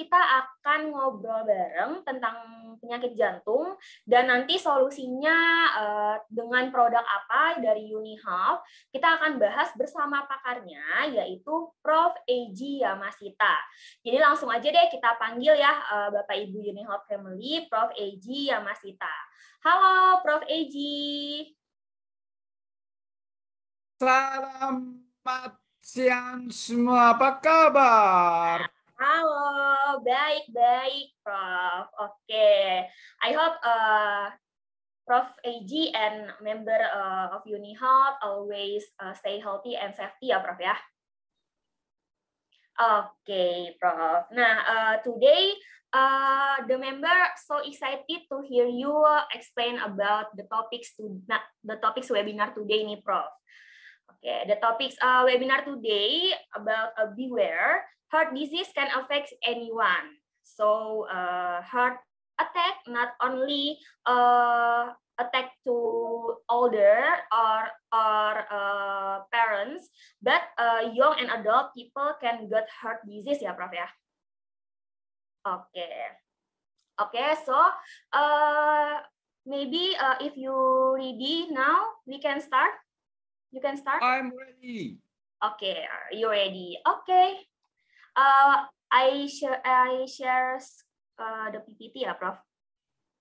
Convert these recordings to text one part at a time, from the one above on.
kita akan ngobrol bareng tentang penyakit jantung dan nanti solusinya uh, dengan produk apa dari UniHealth kita akan bahas bersama pakarnya yaitu Prof. Eji Yamasita. Jadi langsung aja deh kita panggil ya uh, Bapak Ibu UniHealth Family Prof. Eji Yamasita. Halo Prof. Eji. Selamat siang semua, apa kabar? Halo, baik-baik, Prof. Oke, okay. I hope uh, Prof. AG and member uh, of UniHealth always uh, stay healthy and safety ya, Prof. ya. Oke, okay, Prof. Nah, uh, today uh, the member so excited to hear you explain about the topics to the topics webinar today nih, Prof. Okay, the topics uh, webinar today about uh, beware heart disease can affect anyone. So uh, heart attack not only uh, attack to older or or uh, parents, but uh, young and adult people can get heart disease ya, Prof ya. Okay. Okay, so uh, maybe uh, if you ready now, we can start. You can start. I'm ready. Okay, are you ready? Okay. Uh, I share I share uh, the PPT ya, Prof.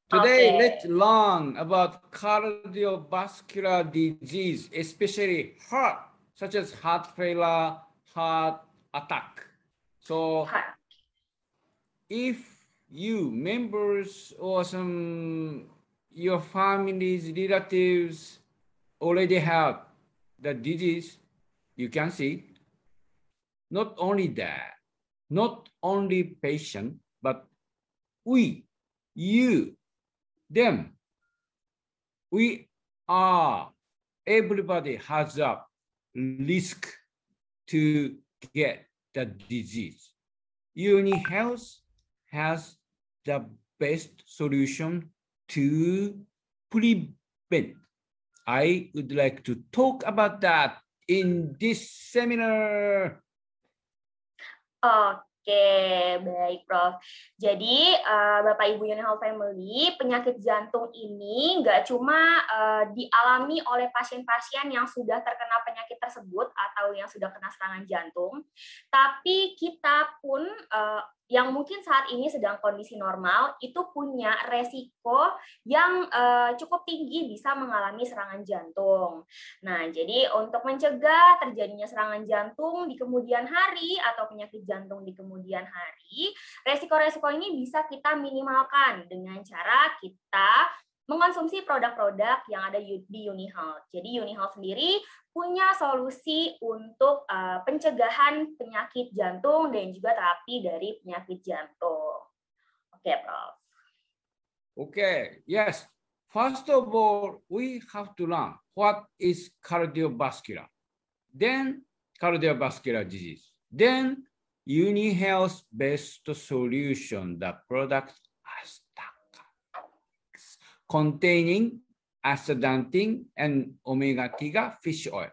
Today, okay. let's learn about cardiovascular disease, especially heart, such as heart failure, heart attack. So, heart. if you members or some your families, relatives already have the disease, you can see, not only that, not only patient, but we, you, them, we are, everybody has a risk to get the disease. Uni Health has the best solution to prevent I would like to talk about that in this seminar. Oke, baik Prof. Jadi uh, Bapak Ibu Health Family, penyakit jantung ini nggak cuma uh, dialami oleh pasien-pasien yang sudah terkena penyakit tersebut atau yang sudah kena serangan jantung, tapi kita pun uh, yang mungkin saat ini sedang kondisi normal itu punya resiko yang uh, cukup tinggi bisa mengalami serangan jantung. Nah, jadi untuk mencegah terjadinya serangan jantung di kemudian hari atau penyakit jantung di kemudian hari, resiko-resiko ini bisa kita minimalkan dengan cara kita mengonsumsi produk-produk yang ada di UniHealth. Jadi UniHealth sendiri punya solusi untuk uh, pencegahan penyakit jantung dan juga terapi dari penyakit jantung. Oke, okay, Prof. Okay, yes. First of all, we have to learn what is cardiovascular, then cardiovascular disease, then UniHealth best solution, the product containing astaxanthin and omega-3 fish oil.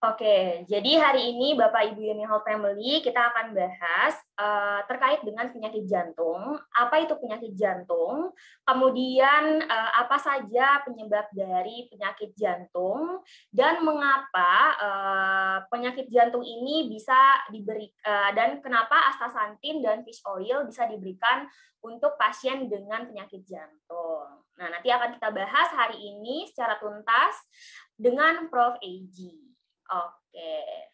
Oke, jadi hari ini Bapak Ibu Uni Health Family kita akan bahas uh, terkait dengan penyakit jantung. Apa itu penyakit jantung? Kemudian uh, apa saja penyebab dari penyakit jantung dan mengapa uh, penyakit jantung ini bisa diberi uh, dan kenapa astaxanthin dan fish oil bisa diberikan untuk pasien dengan penyakit jantung. Nah, nanti akan kita bahas hari ini secara tuntas dengan Prof. AG. Okay.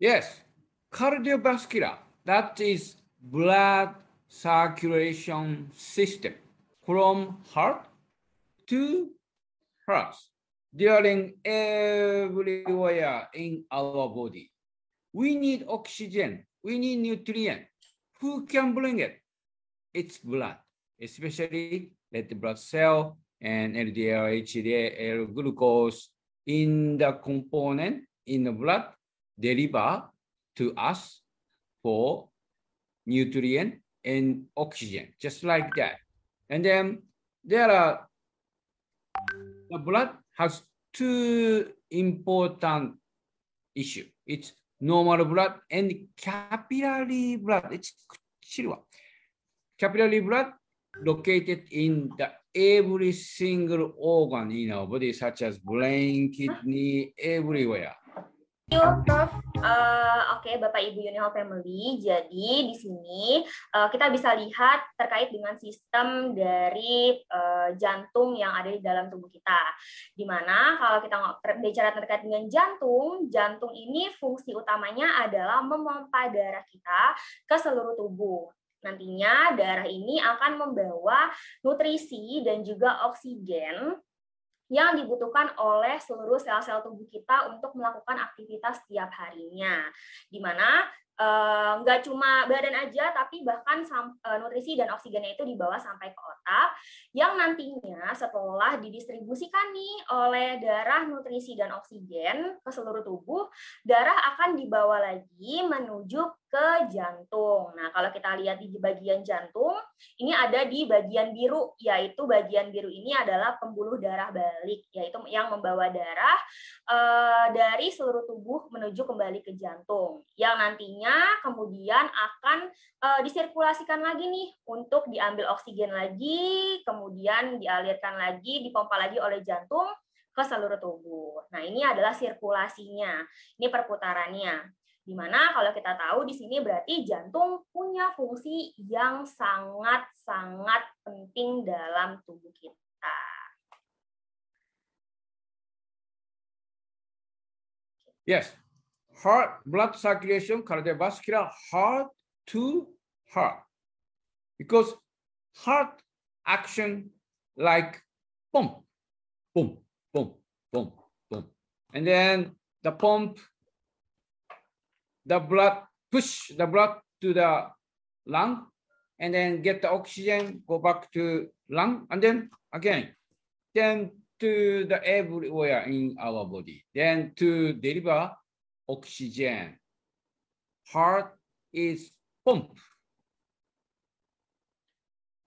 Yes, cardiovascular, that is blood circulation system from heart to heart during everywhere in our body. We need oxygen, we need nutrient. Who can bring it? It's blood, especially red blood cell and LDL, HDL, glucose, in the component in the blood deliver to us for nutrient and oxygen, just like that. And then there are, the blood has two important issue. It's normal blood and capillary blood. It's Capillary blood located in the every single organ in our body, such as brain, kidney, everywhere. Yuk, Prof. Uh, Oke, okay, Bapak Ibu Unihol Family. Jadi di sini uh, kita bisa lihat terkait dengan sistem dari uh, jantung yang ada di dalam tubuh kita. Di mana kalau kita bicara terkait dengan jantung, jantung ini fungsi utamanya adalah memompa darah kita ke seluruh tubuh. Nantinya darah ini akan membawa nutrisi dan juga oksigen yang dibutuhkan oleh seluruh sel-sel tubuh kita untuk melakukan aktivitas setiap harinya. Di mana Eh, nggak uh, cuma badan aja tapi bahkan uh, nutrisi dan oksigennya itu dibawa sampai ke otak yang nantinya setelah didistribusikan nih oleh darah nutrisi dan oksigen ke seluruh tubuh darah akan dibawa lagi menuju ke jantung. Nah, kalau kita lihat di bagian jantung, ini ada di bagian biru, yaitu bagian biru ini adalah pembuluh darah balik, yaitu yang membawa darah uh, dari seluruh tubuh menuju kembali ke jantung, yang nantinya kemudian akan uh, disirkulasikan lagi nih untuk diambil oksigen lagi, kemudian dialirkan lagi, dipompa lagi oleh jantung ke seluruh tubuh. Nah, ini adalah sirkulasinya. Ini perputarannya. Di mana kalau kita tahu di sini berarti jantung punya fungsi yang sangat-sangat penting dalam tubuh kita. Yes, heart blood circulation, cardiovascular, heart to heart. Because heart action like pump, boom, boom, boom, boom. And then the pump, the blood, push the blood to the lung, and then get the oxygen, go back to lung, and then again, then to the everywhere in our body, then to deliver oxygen. Heart is pump.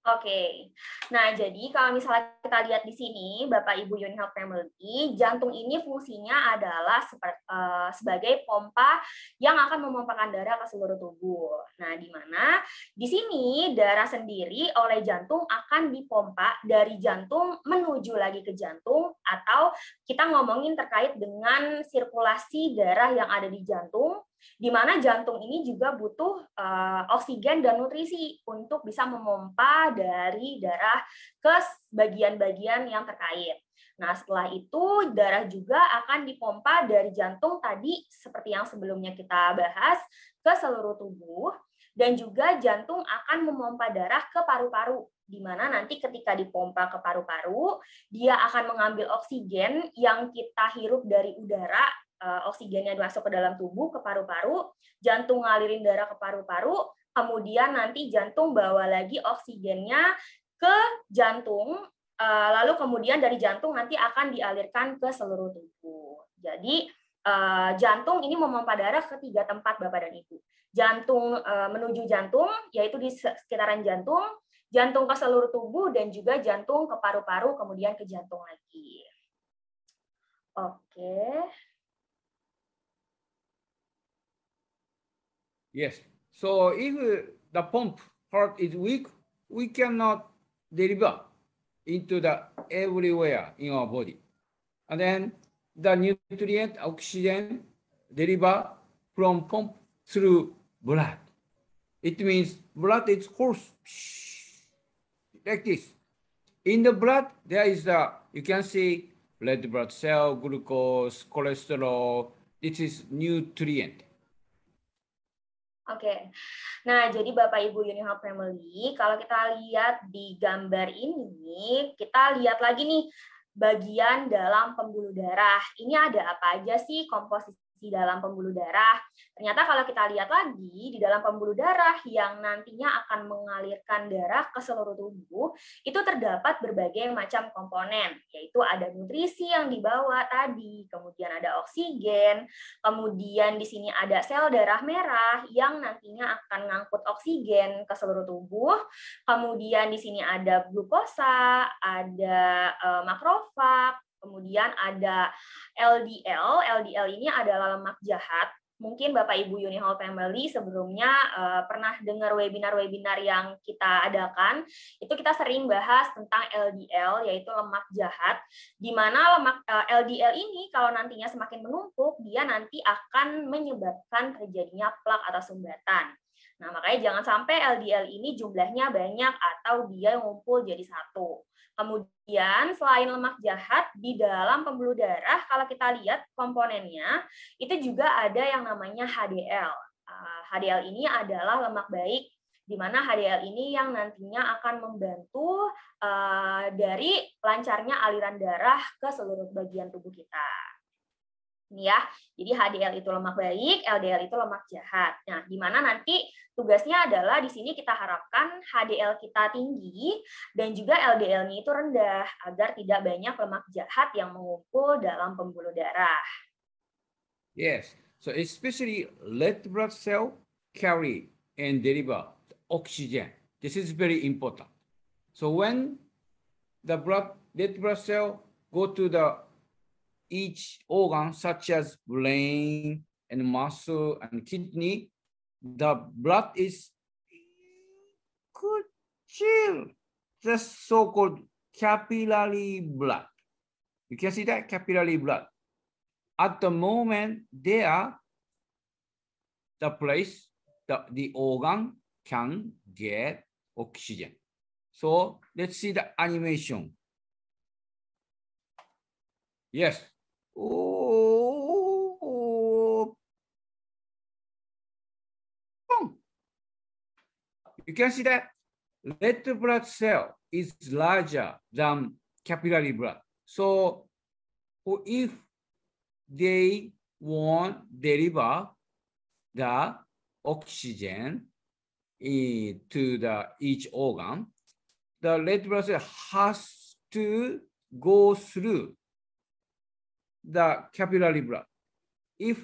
Oke, nah jadi kalau misalnya kita lihat di sini, Bapak Ibu Health Family, jantung ini fungsinya adalah seperti, uh, sebagai pompa yang akan memompakan darah ke seluruh tubuh. Nah, di mana di sini darah sendiri oleh jantung akan dipompa dari jantung menuju lagi ke jantung, atau kita ngomongin terkait dengan sirkulasi darah yang ada di jantung di mana jantung ini juga butuh uh, oksigen dan nutrisi untuk bisa memompa dari darah ke bagian-bagian yang terkait. Nah, setelah itu darah juga akan dipompa dari jantung tadi seperti yang sebelumnya kita bahas ke seluruh tubuh dan juga jantung akan memompa darah ke paru-paru di mana nanti ketika dipompa ke paru-paru dia akan mengambil oksigen yang kita hirup dari udara uh, oksigennya masuk ke dalam tubuh ke paru-paru, jantung ngalirin darah ke paru-paru, kemudian nanti jantung bawa lagi oksigennya ke jantung, uh, lalu kemudian dari jantung nanti akan dialirkan ke seluruh tubuh. Jadi uh, jantung ini memompa darah ke tiga tempat Bapak dan Ibu. Jantung uh, menuju jantung, yaitu di sekitaran jantung, jantung ke seluruh tubuh, dan juga jantung ke paru-paru, kemudian ke jantung lagi. Oke. Yes. So if uh, the pump heart is weak, we cannot deliver into the everywhere in our body. And then the nutrient oxygen deliver from pump through blood. It means blood is horse like this. In the blood, there is the, you can see red blood cell, glucose, cholesterol. This is nutrient. Oke, nah jadi Bapak Ibu Unihop Family, kalau kita lihat di gambar ini, kita lihat lagi nih bagian dalam pembuluh darah. Ini ada apa aja sih komposisi di dalam pembuluh darah. Ternyata kalau kita lihat lagi di dalam pembuluh darah yang nantinya akan mengalirkan darah ke seluruh tubuh, itu terdapat berbagai macam komponen, yaitu ada nutrisi yang dibawa tadi, kemudian ada oksigen, kemudian di sini ada sel darah merah yang nantinya akan ngangkut oksigen ke seluruh tubuh, kemudian di sini ada glukosa, ada uh, makrofag, Kemudian ada LDL, LDL ini adalah lemak jahat mungkin Bapak Ibu Unihall Family sebelumnya uh, pernah dengar webinar-webinar yang kita adakan, itu kita sering bahas tentang LDL yaitu lemak jahat di mana lemak uh, eh, LDL ini kalau nantinya semakin menumpuk dia nanti akan menyebabkan terjadinya plak atau sumbatan. Nah, makanya jangan sampai LDL ini jumlahnya banyak atau dia ngumpul jadi satu. Kemudian selain lemak jahat di dalam pembuluh darah kalau kita lihat komponennya itu juga ada yang namanya HDL. HDL ah, ini adalah lemak baik di mana HDL ini yang nantinya akan membantu uh, dari lancarnya aliran darah ke seluruh bagian tubuh kita. Ini ya, jadi HDL itu lemak baik, LDL itu lemak jahat. Nah, di mana nanti tugasnya adalah di sini kita harapkan HDL kita tinggi dan juga LDL-nya itu rendah agar tidak banyak lemak jahat yang mengumpul dalam pembuluh darah. Yes, so especially red blood cell carry and deliver oxygen. This is very important. So when the blood red blood cell go to the each organ such as brain and muscle and kidney, the blood is could chill. The so-called capillary blood. You can see that capillary blood. At the moment, they are the place that the organ can get oxygen. So let's see the animation. Yes, Oh. You can see that red blood cell is larger than capillary blood. So if they want deliver the oxygen eh, to the each organ, the red blood cell has to go through the capillary blood. If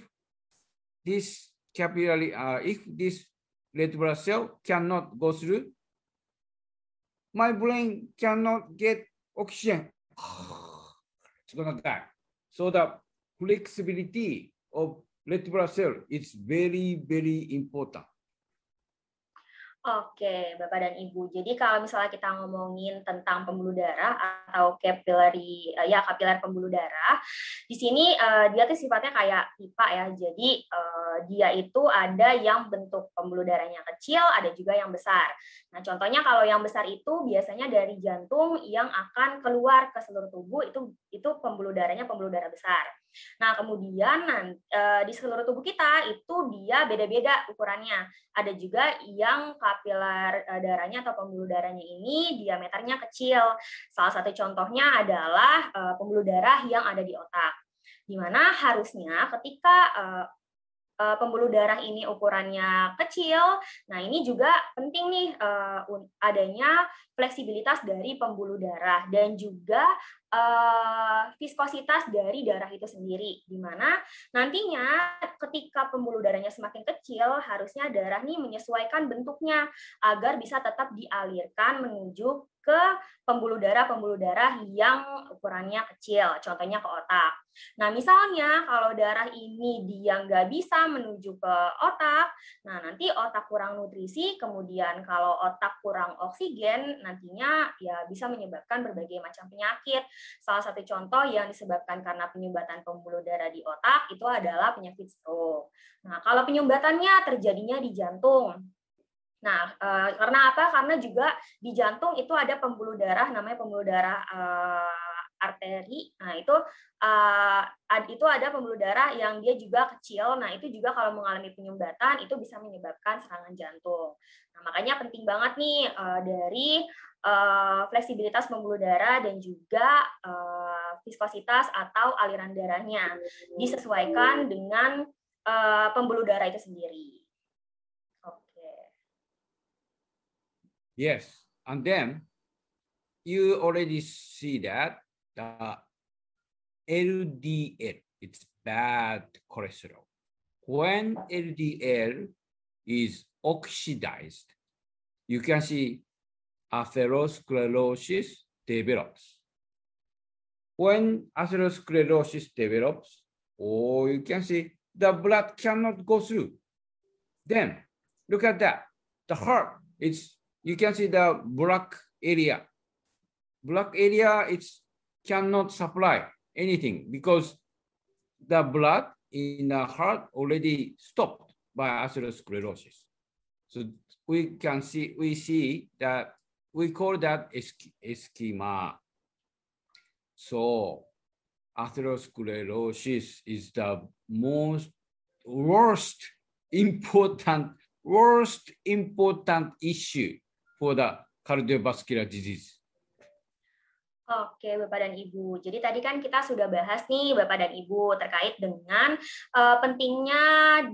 this capillary, uh, if this red blood cell cannot go through, my brain cannot get oxygen. it's gonna die. So the flexibility of red blood cell is very, very important. Oke, Bapak dan Ibu. Jadi kalau misalnya kita ngomongin tentang pembuluh darah atau capillary eh, ya kapiler pembuluh darah, di sini uh, dia tuh sifatnya kayak pipa ya. Jadi uh, dia itu ada yang bentuk pembuluh darahnya kecil, ada juga yang besar. Nah, contohnya kalau yang besar itu biasanya dari jantung yang akan keluar ke seluruh tubuh itu itu pembuluh darahnya pembuluh darah besar. Nah, kemudian di seluruh tubuh kita itu dia beda-beda ukurannya. Ada juga yang kapiler darahnya atau pembuluh darahnya ini diameternya kecil. Salah satu contohnya adalah pembuluh darah yang ada di otak. Di mana harusnya ketika uh, pembuluh darah ini ukurannya kecil. Nah, ini juga penting nih adanya fleksibilitas dari pembuluh darah dan juga uh, viskositas dari darah itu sendiri. Di mana nantinya ketika pembuluh darahnya semakin kecil, harusnya darah nih menyesuaikan bentuknya agar bisa tetap dialirkan menuju ke pembuluh darah-pembuluh darah yang ukurannya kecil, contohnya ke otak. Nah, misalnya kalau darah ini dia nggak bisa menuju ke otak, nah nanti otak kurang nutrisi, kemudian kalau otak kurang oksigen, nantinya ya bisa menyebabkan berbagai macam penyakit. Salah satu contoh yang disebabkan karena penyumbatan pembuluh darah di otak itu adalah penyakit stroke. Nah, kalau penyumbatannya terjadinya di jantung, Nah, uh, karena apa? Karena juga di jantung itu ada pembuluh darah namanya pembuluh darah uh, arteri. Nah, itu uh, itu ada pembuluh darah yang dia juga kecil. Nah, itu juga kalau mengalami penyumbatan itu bisa menyebabkan serangan jantung. Nah, makanya penting banget nih uh, dari uh, fleksibilitas pembuluh darah dan juga uh, viskositas atau aliran darahnya disesuaikan dengan uh, pembuluh darah itu sendiri. Yes, and then you already see that the LDL, it's bad cholesterol. When LDL is oxidized, you can see atherosclerosis develops. When atherosclerosis develops, or you can see the blood cannot go through. Then look at that. The heart is you can see the black area. Black area it's cannot supply anything because the blood in the heart already stopped by atherosclerosis. So we can see we see that we call that ischema. So atherosclerosis is the most worst important worst important issue for the cardiovascular disease. Oke, Bapak dan Ibu. Jadi tadi kan kita sudah bahas nih, Bapak dan Ibu, terkait dengan uh, pentingnya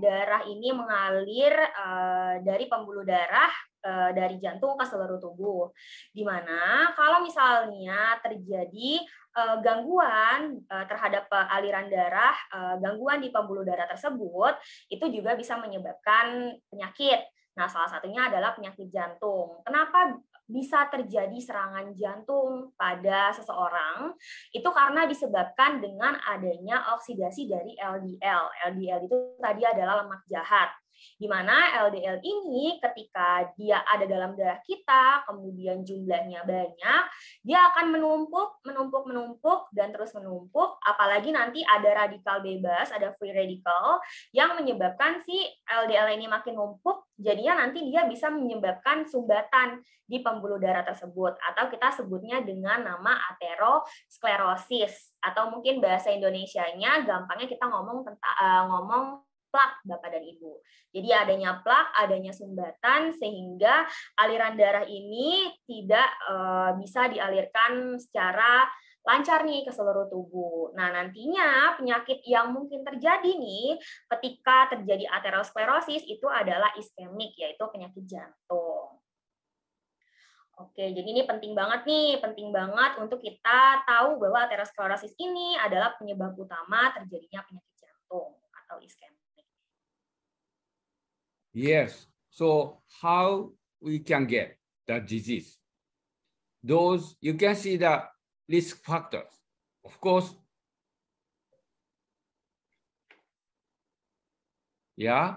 darah ini mengalir uh, dari pembuluh darah uh, dari jantung ke seluruh tubuh. Di mana kalau misalnya terjadi uh, gangguan uh, terhadap aliran darah, gangguan di pembuluh darah tersebut, itu juga bisa menyebabkan penyakit. Nah, salah satunya adalah penyakit jantung. Kenapa bisa terjadi serangan jantung pada seseorang itu karena disebabkan dengan adanya oksidasi dari LDL. LDL itu tadi adalah lemak jahat di mana LDL ini ketika dia ada dalam darah kita, kemudian jumlahnya banyak, dia akan menumpuk, menumpuk, menumpuk, dan terus menumpuk, apalagi nanti ada radikal bebas, ada free radical, yang menyebabkan si LDL ini makin numpuk, jadinya nanti dia bisa menyebabkan sumbatan di pembuluh darah tersebut, atau kita sebutnya dengan nama aterosklerosis, atau mungkin bahasa Indonesianya gampangnya kita ngomong tentang uh, ngomong plak Bapak dan Ibu. Jadi adanya plak, adanya sumbatan sehingga aliran darah ini tidak uh, bisa dialirkan secara lancar nih ke seluruh tubuh. Nah, nantinya penyakit yang mungkin terjadi nih ketika terjadi aterosklerosis itu adalah iskemik yaitu penyakit jantung. Oke, jadi ini penting banget nih, penting banget untuk kita tahu bahwa aterosklerosis ini adalah penyebab utama terjadinya penyakit jantung atau iskemik. Yes. So how we can get the disease? Those you can see the risk factors. Of course, yeah,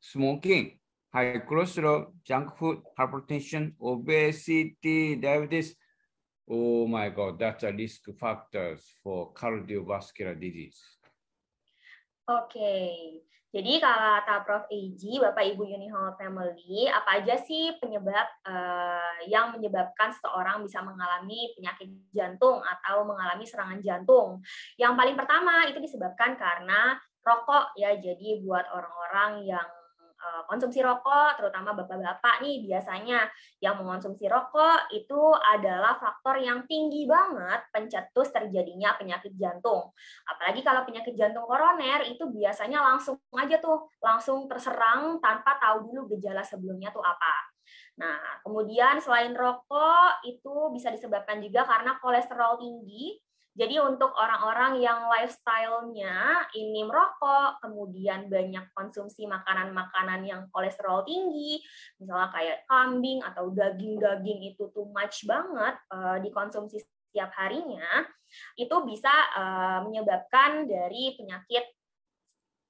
smoking, high cholesterol, junk food, hypertension, obesity, diabetes. Oh my God, that's a risk factors for cardiovascular disease. Okay. Jadi kalau kata Prof. Eiji, Bapak Ibu Unihall Family, apa aja sih penyebab uh, yang menyebabkan seseorang bisa mengalami penyakit jantung atau mengalami serangan jantung? Yang paling pertama itu disebabkan karena rokok ya. Jadi buat orang-orang yang konsumsi rokok, terutama bapak-bapak nih biasanya yang mengonsumsi rokok itu adalah faktor yang tinggi banget pencetus terjadinya penyakit jantung. Apalagi kalau penyakit jantung koroner itu biasanya langsung aja tuh langsung terserang tanpa tahu dulu gejala sebelumnya tuh apa. Nah, kemudian selain rokok itu bisa disebabkan juga karena kolesterol tinggi jadi untuk orang-orang yang lifestyle-nya ini merokok, kemudian banyak konsumsi makanan-makanan yang kolesterol tinggi, misalnya kayak kambing atau daging-daging itu too much banget uh, dikonsumsi setiap harinya, itu bisa uh, menyebabkan dari penyakit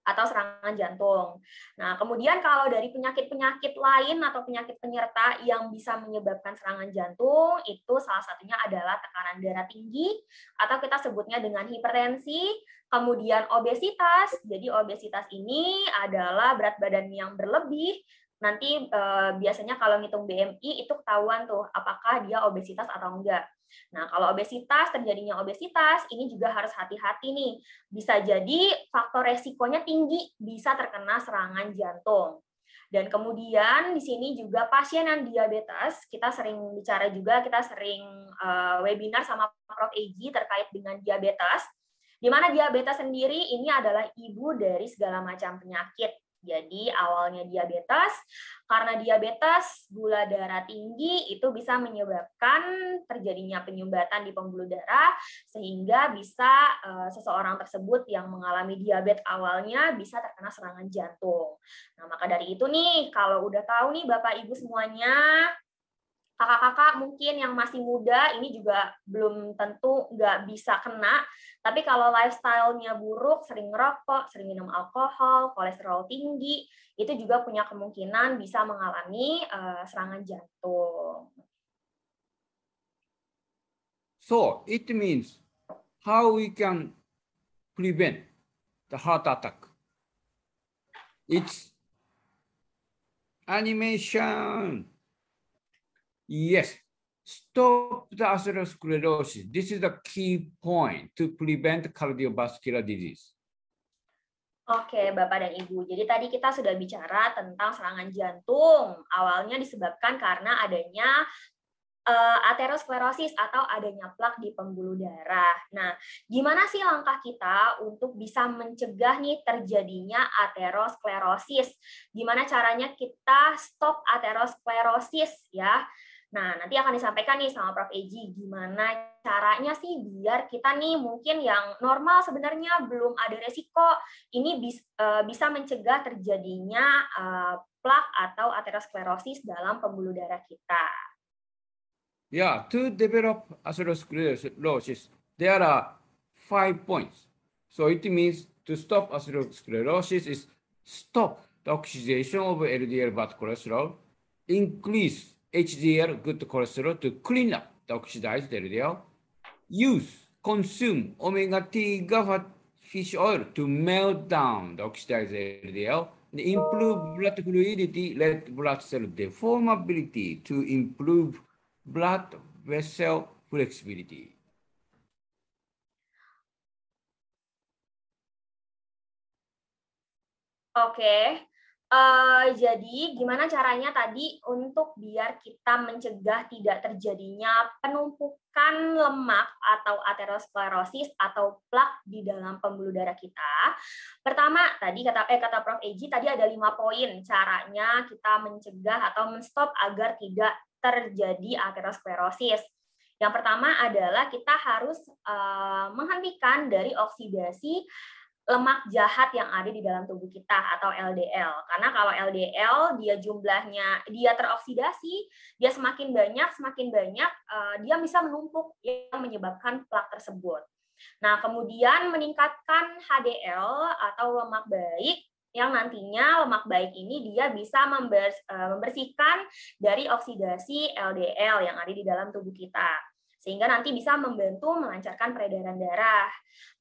atau serangan jantung. Nah, kemudian kalau dari penyakit-penyakit lain atau penyakit penyerta yang bisa menyebabkan serangan jantung, itu salah satunya adalah tekanan darah tinggi atau kita sebutnya dengan hipertensi, kemudian obesitas. Jadi obesitas ini adalah berat badan yang berlebih nanti eh, biasanya kalau ngitung BMI itu ketahuan tuh apakah dia obesitas atau enggak. Nah, kalau obesitas, terjadinya obesitas, ini juga harus hati-hati nih. Bisa jadi faktor resikonya tinggi, bisa terkena serangan jantung. Dan kemudian di sini juga pasien yang diabetes, kita sering bicara juga, kita sering uh, webinar sama Prof. Eji terkait dengan diabetes. Di mana diabetes sendiri ini adalah ibu dari segala macam penyakit jadi awalnya diabetes, karena diabetes gula darah tinggi itu bisa menyebabkan terjadinya penyumbatan di pembuluh darah sehingga bisa uh, seseorang tersebut yang mengalami diabetes awalnya bisa terkena serangan jantung. Nah, maka dari itu nih kalau udah tahu nih Bapak Ibu semuanya kakak-kakak mungkin yang masih muda ini juga belum tentu nggak bisa kena. Tapi kalau lifestyle-nya buruk, sering ngerokok, sering minum alkohol, kolesterol tinggi, itu juga punya kemungkinan bisa mengalami uh, serangan jantung. So, it means how we can prevent the heart attack. It's animation. Yes, stop the atherosclerosis. This is the key point to prevent cardiovascular disease. Oke, Bapak dan Ibu. Jadi tadi kita sudah bicara tentang serangan jantung. Awalnya disebabkan karena adanya uh, aterosklerosis atau adanya plak di pembuluh darah. Nah, gimana sih langkah kita untuk bisa mencegah nih terjadinya aterosklerosis? Gimana caranya kita stop aterosklerosis ya? Nah, nanti akan disampaikan nih sama Prof. Eji gimana caranya sih biar kita nih mungkin yang normal sebenarnya belum ada resiko ini uh, bisa mencegah terjadinya uh, plak atau aterosklerosis dalam pembuluh darah kita. Yeah, to develop atherosclerosis, there are five points. So it means to stop atherosclerosis is stop the oxidation of LDL bad cholesterol, increase HDL, good cholesterol, to clean up the oxidized LDL. Use, consume omega-3 fat fish oil to melt down the oxidized LDL. Improve blood fluidity, red blood cell deformability to improve blood vessel flexibility. Okay, Uh, jadi gimana caranya tadi untuk biar kita mencegah tidak terjadinya penumpukan lemak atau aterosklerosis atau plak di dalam pembuluh darah kita. Pertama, tadi kata eh kata Prof Eji tadi ada lima poin caranya kita mencegah atau menstop agar tidak terjadi aterosklerosis. Yang pertama adalah kita harus uh, menghentikan dari oksidasi lemak jahat yang ada di dalam tubuh kita atau LDL. Karena kalau LDL dia jumlahnya dia teroksidasi, dia semakin banyak, semakin banyak uh, dia bisa menumpuk yang menyebabkan plak tersebut. Nah, kemudian meningkatkan HDL atau lemak baik yang nantinya lemak baik ini dia bisa eh, membersihkan dari oksidasi LDL yang ada di dalam tubuh kita sehingga nanti bisa membantu melancarkan peredaran darah.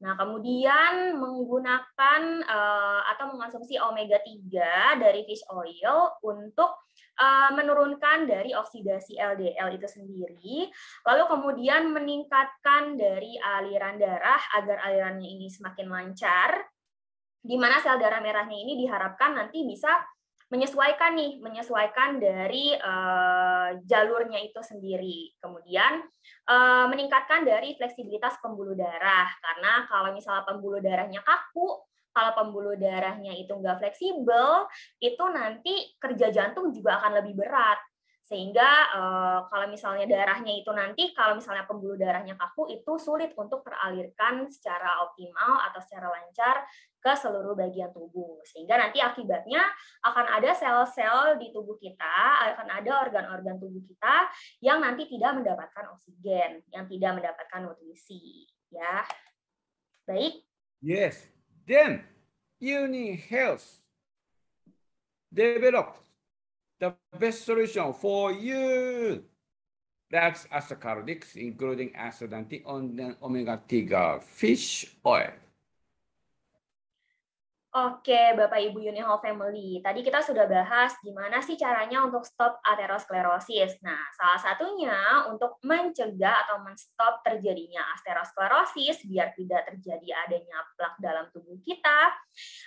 Nah, kemudian menggunakan uh, atau mengonsumsi omega 3 dari fish oil untuk uh, menurunkan dari oksidasi LDL itu sendiri, lalu kemudian meningkatkan dari aliran darah agar alirannya ini semakin lancar, di mana sel darah merahnya ini diharapkan nanti bisa menyesuaikan nih, menyesuaikan dari uh, jalurnya itu sendiri. Kemudian uh, meningkatkan dari fleksibilitas pembuluh darah, karena kalau misalnya pembuluh darahnya kaku, kalau pembuluh darahnya itu nggak fleksibel, itu nanti kerja jantung juga akan lebih berat sehingga uh, kalau misalnya darahnya itu nanti kalau misalnya pembuluh darahnya kaku itu sulit untuk teralirkan secara optimal atau secara lancar ke seluruh bagian tubuh. Sehingga nanti akibatnya akan ada sel-sel di tubuh kita akan ada organ-organ tubuh kita yang nanti tidak mendapatkan oksigen yang tidak mendapatkan nutrisi ya. Baik. Yes. Then uni health. Develop the best solution for you. That's ascorbics, including acidanti on the omega-3 fish oil. Oke, Bapak Ibu Unihall Family. Tadi kita sudah bahas gimana sih caranya untuk stop aterosklerosis. Nah, salah satunya untuk mencegah atau menstop terjadinya aterosklerosis biar tidak terjadi adanya plak dalam tubuh kita.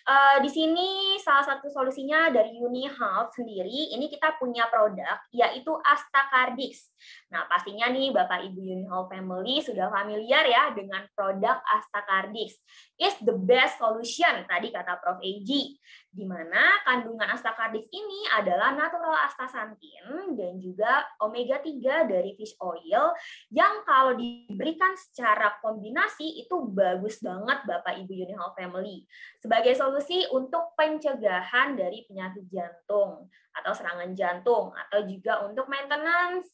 Uh, di sini salah satu solusinya dari Unihall sendiri, ini kita punya produk yaitu Astacardix. Nah, pastinya nih Bapak Ibu Unihall Family sudah familiar ya dengan produk Astacardix. Is the best solution tadi kata Prof. AG, di mana kandungan astakardis ini adalah natural astaxanthin dan juga omega 3 dari fish oil yang kalau diberikan secara kombinasi itu bagus banget Bapak Ibu Unihall Family sebagai solusi untuk pencegahan dari penyakit jantung atau serangan jantung atau juga untuk maintenance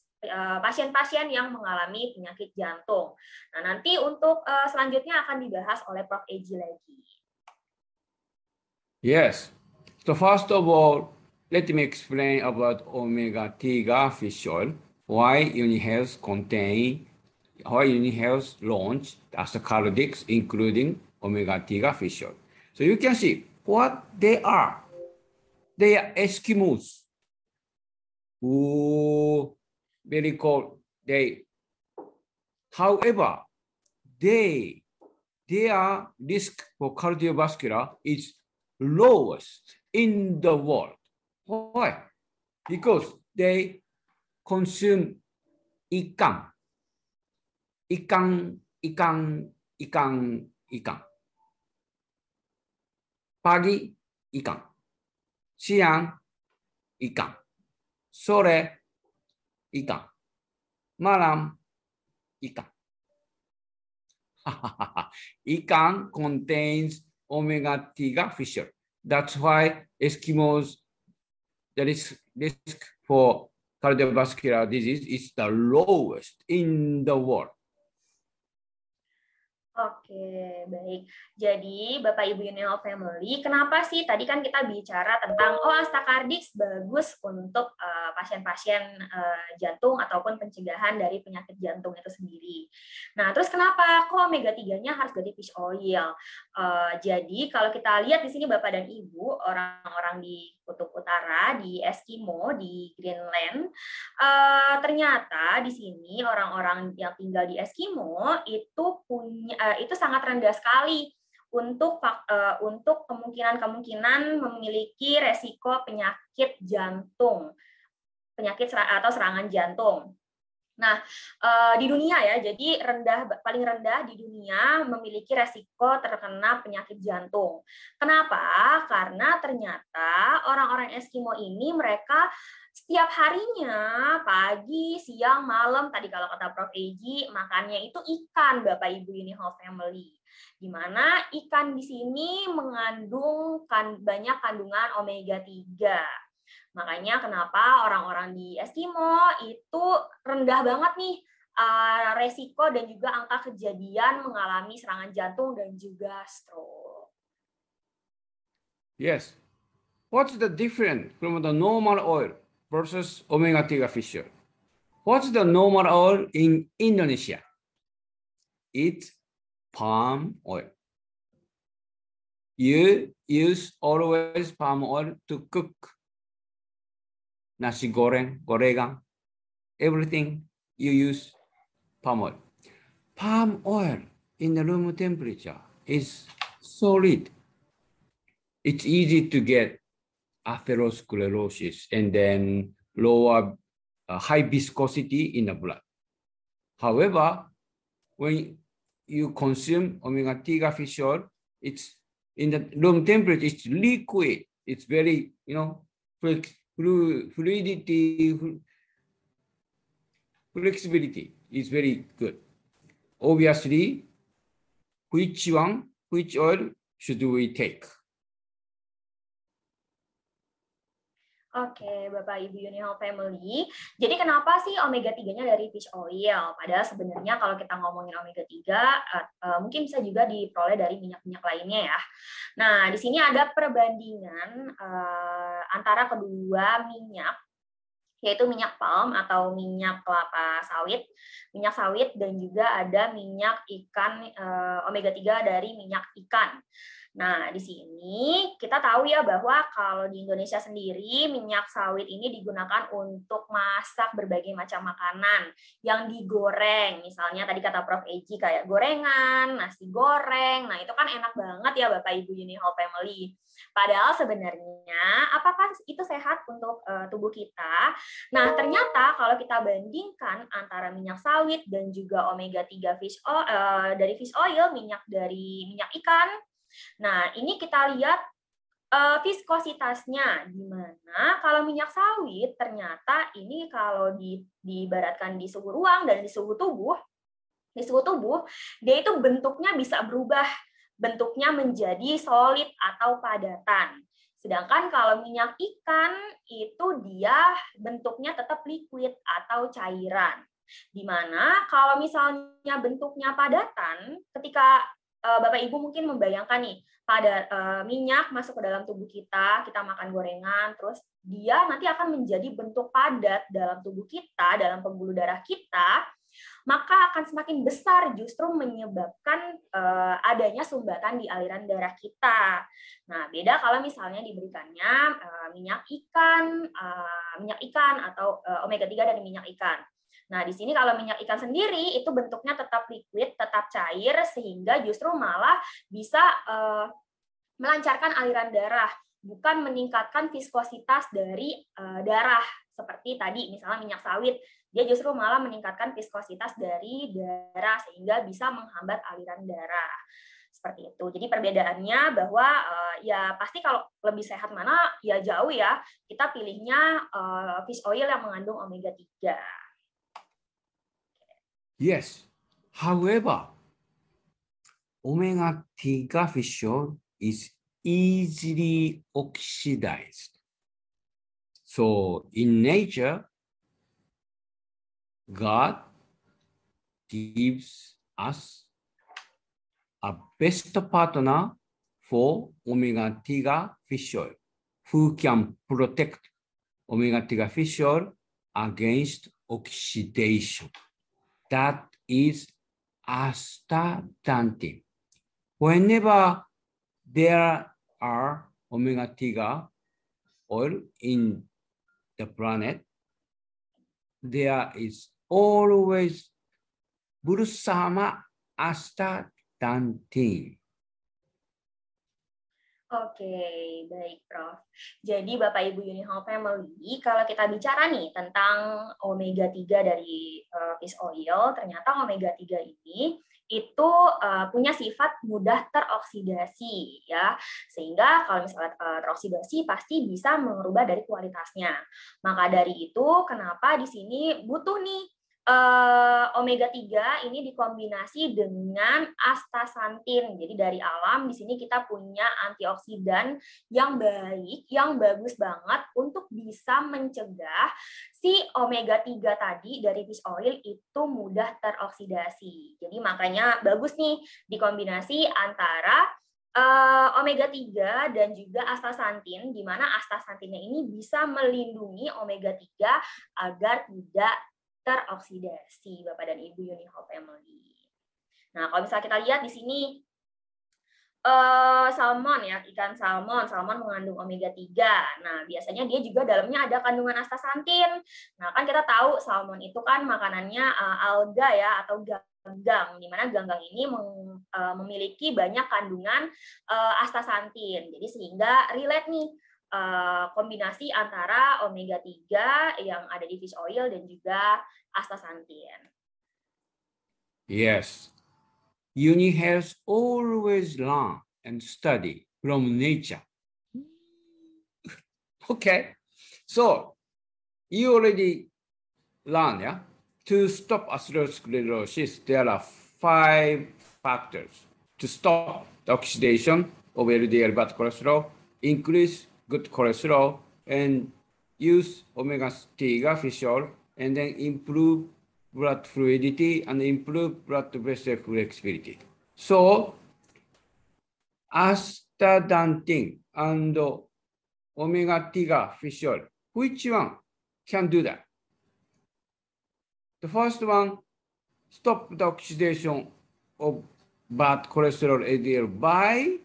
pasien-pasien yang mengalami penyakit jantung. Nah, nanti untuk selanjutnya akan dibahas oleh Prof. Eji lagi. Yes. So first of all, let me explain about omega-3 fish oil, why UniHealth contain, why UniHealth launched ascorbics, including omega-3 fish oil. So you can see what they are. They are Eskimos who very cold. They, however, they, their risk for cardiovascular is lowest in the world. Why? Because they consume ikan. Ikan, ikan, ikan, ikan. Pagi, ikan. Siang, ikan. Sore, ikan. Malam, ikan. ikan contains omega-3 fish oil. That's why Eskimos, the risk, risk for cardiovascular disease is the lowest in the world. Oke, baik. Jadi, Bapak Ibu Unional Family, kenapa sih tadi kan kita bicara tentang oh Astacardix bagus untuk eh, pasien-pasien uh, jantung ataupun pencegahan dari penyakit jantung itu sendiri. Nah, terus kenapa kok omega 3-nya harus dari fish oil? Uh, jadi, kalau kita lihat di sini Bapak dan Ibu, orang-orang di kutub utara di Eskimo di Greenland, uh, ternyata di sini orang-orang yang tinggal di Eskimo itu punya itu sangat rendah sekali untuk uh, untuk kemungkinan-kemungkinan memiliki resiko penyakit jantung, penyakit atau serangan jantung. Nah, di dunia ya, jadi rendah paling rendah di dunia memiliki resiko terkena penyakit jantung. Kenapa? Karena ternyata orang-orang Eskimo ini mereka setiap harinya pagi, siang, malam tadi kalau kata Prof Eji makannya itu ikan Bapak Ibu ini whole family. Di mana ikan di sini mengandung kan, banyak kandungan omega 3. Makanya kenapa orang-orang di Eskimo itu rendah banget nih uh, resiko dan juga angka kejadian mengalami serangan jantung dan juga stroke. Yes. What's the difference from the normal oil? versus omega-3 fish oil. What's the normal oil in Indonesia? It's palm oil. You use always palm oil to cook nasi goreng, gorengan, everything you use palm oil. Palm oil in the room temperature is solid. It's easy to get atherosclerosis and then lower uh, high viscosity in the blood. However, when you consume omega-3 fish oil, it's in the room temperature, it's liquid. It's very, you know, fluidity, flexibility is very good. Obviously, which one, which oil should we take? Oke, Bapak Ibu Unihol Family. Jadi kenapa sih omega 3-nya dari fish oil? Padahal sebenarnya kalau kita ngomongin omega 3 uh, uh, mungkin bisa juga diperoleh dari minyak-minyak lainnya ya. Nah, di sini ada perbandingan uh, antara kedua minyak yaitu minyak palm atau minyak kelapa sawit, minyak sawit dan juga ada minyak ikan omega 3 dari minyak ikan. Nah, di sini kita tahu ya bahwa kalau di Indonesia sendiri minyak sawit ini digunakan untuk masak berbagai macam makanan yang digoreng. Misalnya tadi kata Prof. Eji kayak gorengan, nasi goreng. Nah, itu kan enak banget ya Bapak Ibu Unihall Family. Padahal sebenarnya apakah itu sehat untuk uh, tubuh kita? Nah, ternyata kalau kita bandingkan antara minyak sawit dan juga omega 3 fish oil uh, dari fish oil, minyak dari minyak ikan Nah, ini kita lihat uh, viskositasnya. Di mana kalau minyak sawit ternyata ini kalau di diibaratkan di suhu ruang dan di suhu tubuh di suhu tubuh dia itu bentuknya bisa berubah. Bentuknya menjadi solid atau padatan. Sedangkan kalau minyak ikan itu dia bentuknya tetap liquid atau cairan. Di mana kalau misalnya bentuknya padatan, ketika Bapak Ibu mungkin membayangkan nih, pada uh, minyak masuk ke dalam tubuh kita, kita makan gorengan, terus dia nanti akan menjadi bentuk padat dalam tubuh kita, dalam pembuluh darah kita, maka akan semakin besar justru menyebabkan uh, adanya sumbatan di aliran darah kita. Nah, beda kalau misalnya diberikannya minyak ikan, minyak ikan atau omega 3 dari minyak ikan. Nah, di sini kalau minyak ikan sendiri itu bentuknya tetap liquid, tetap cair sehingga justru malah bisa uh, melancarkan aliran darah, bukan meningkatkan viskositas dari uh, darah seperti tadi misalnya minyak sawit dia justru malah meningkatkan viskositas dari darah sehingga bisa menghambat aliran darah seperti itu. Jadi perbedaannya bahwa uh, ya pasti kalau lebih sehat mana ya jauh ya kita pilihnya fish oil yang mengandung omega 3. Yes. However, omega 3 fish oil is easily oxidized. So in nature, God gives us a best partner for omega-3 fish oil who can protect omega-3 fish oil against oxidation. That is astaxanthin. Whenever there are omega tiga oil in the planet, there is always bersama asta dan Oke, baik Prof. Jadi Bapak Ibu Unihall Family, kalau kita bicara nih tentang omega 3 dari uh, fish oil, ternyata omega 3 ini itu uh, punya sifat mudah teroksidasi ya sehingga kalau misalnya uh, teroksidasi pasti bisa mengubah dari kualitasnya maka dari itu kenapa di sini butuh nih uh, omega 3 ini dikombinasi dengan astaxanthin. Jadi dari alam di sini kita punya antioksidan yang baik, yang bagus banget untuk bisa mencegah si omega 3 tadi dari fish oil itu mudah teroksidasi. Jadi makanya bagus nih dikombinasi antara uh, omega 3 dan juga astaxanthin di mana astaxanthinnya ini bisa melindungi omega 3 agar tidak teroksidasi Bapak dan Ibu Unihop Family. Nah, kalau misalnya kita lihat di sini uh, salmon ya, ikan salmon, salmon mengandung omega 3. Nah, biasanya dia juga dalamnya ada kandungan astaxanthin. Nah, kan kita tahu salmon itu kan makanannya uh, alga ya atau ganggang di mana ganggang ini meng, uh, memiliki banyak kandungan uh, astaxanthin. Jadi sehingga relate nih kombinasi antara omega 3 yang ada di fish oil dan juga astaxanthin. Yes. Uni has always learn and study from nature. okay. So you already learned, yeah? To stop atherosclerosis, there are five factors to stop the oxidation of LDL bad cholesterol, increase good cholesterol and use omega-3 fish oil and then improve blood fluidity and improve blood vessel flexibility. So astaxanthin and omega-3 fish oil, which one can do that? The first one, stop the oxidation of bad cholesterol LDL by,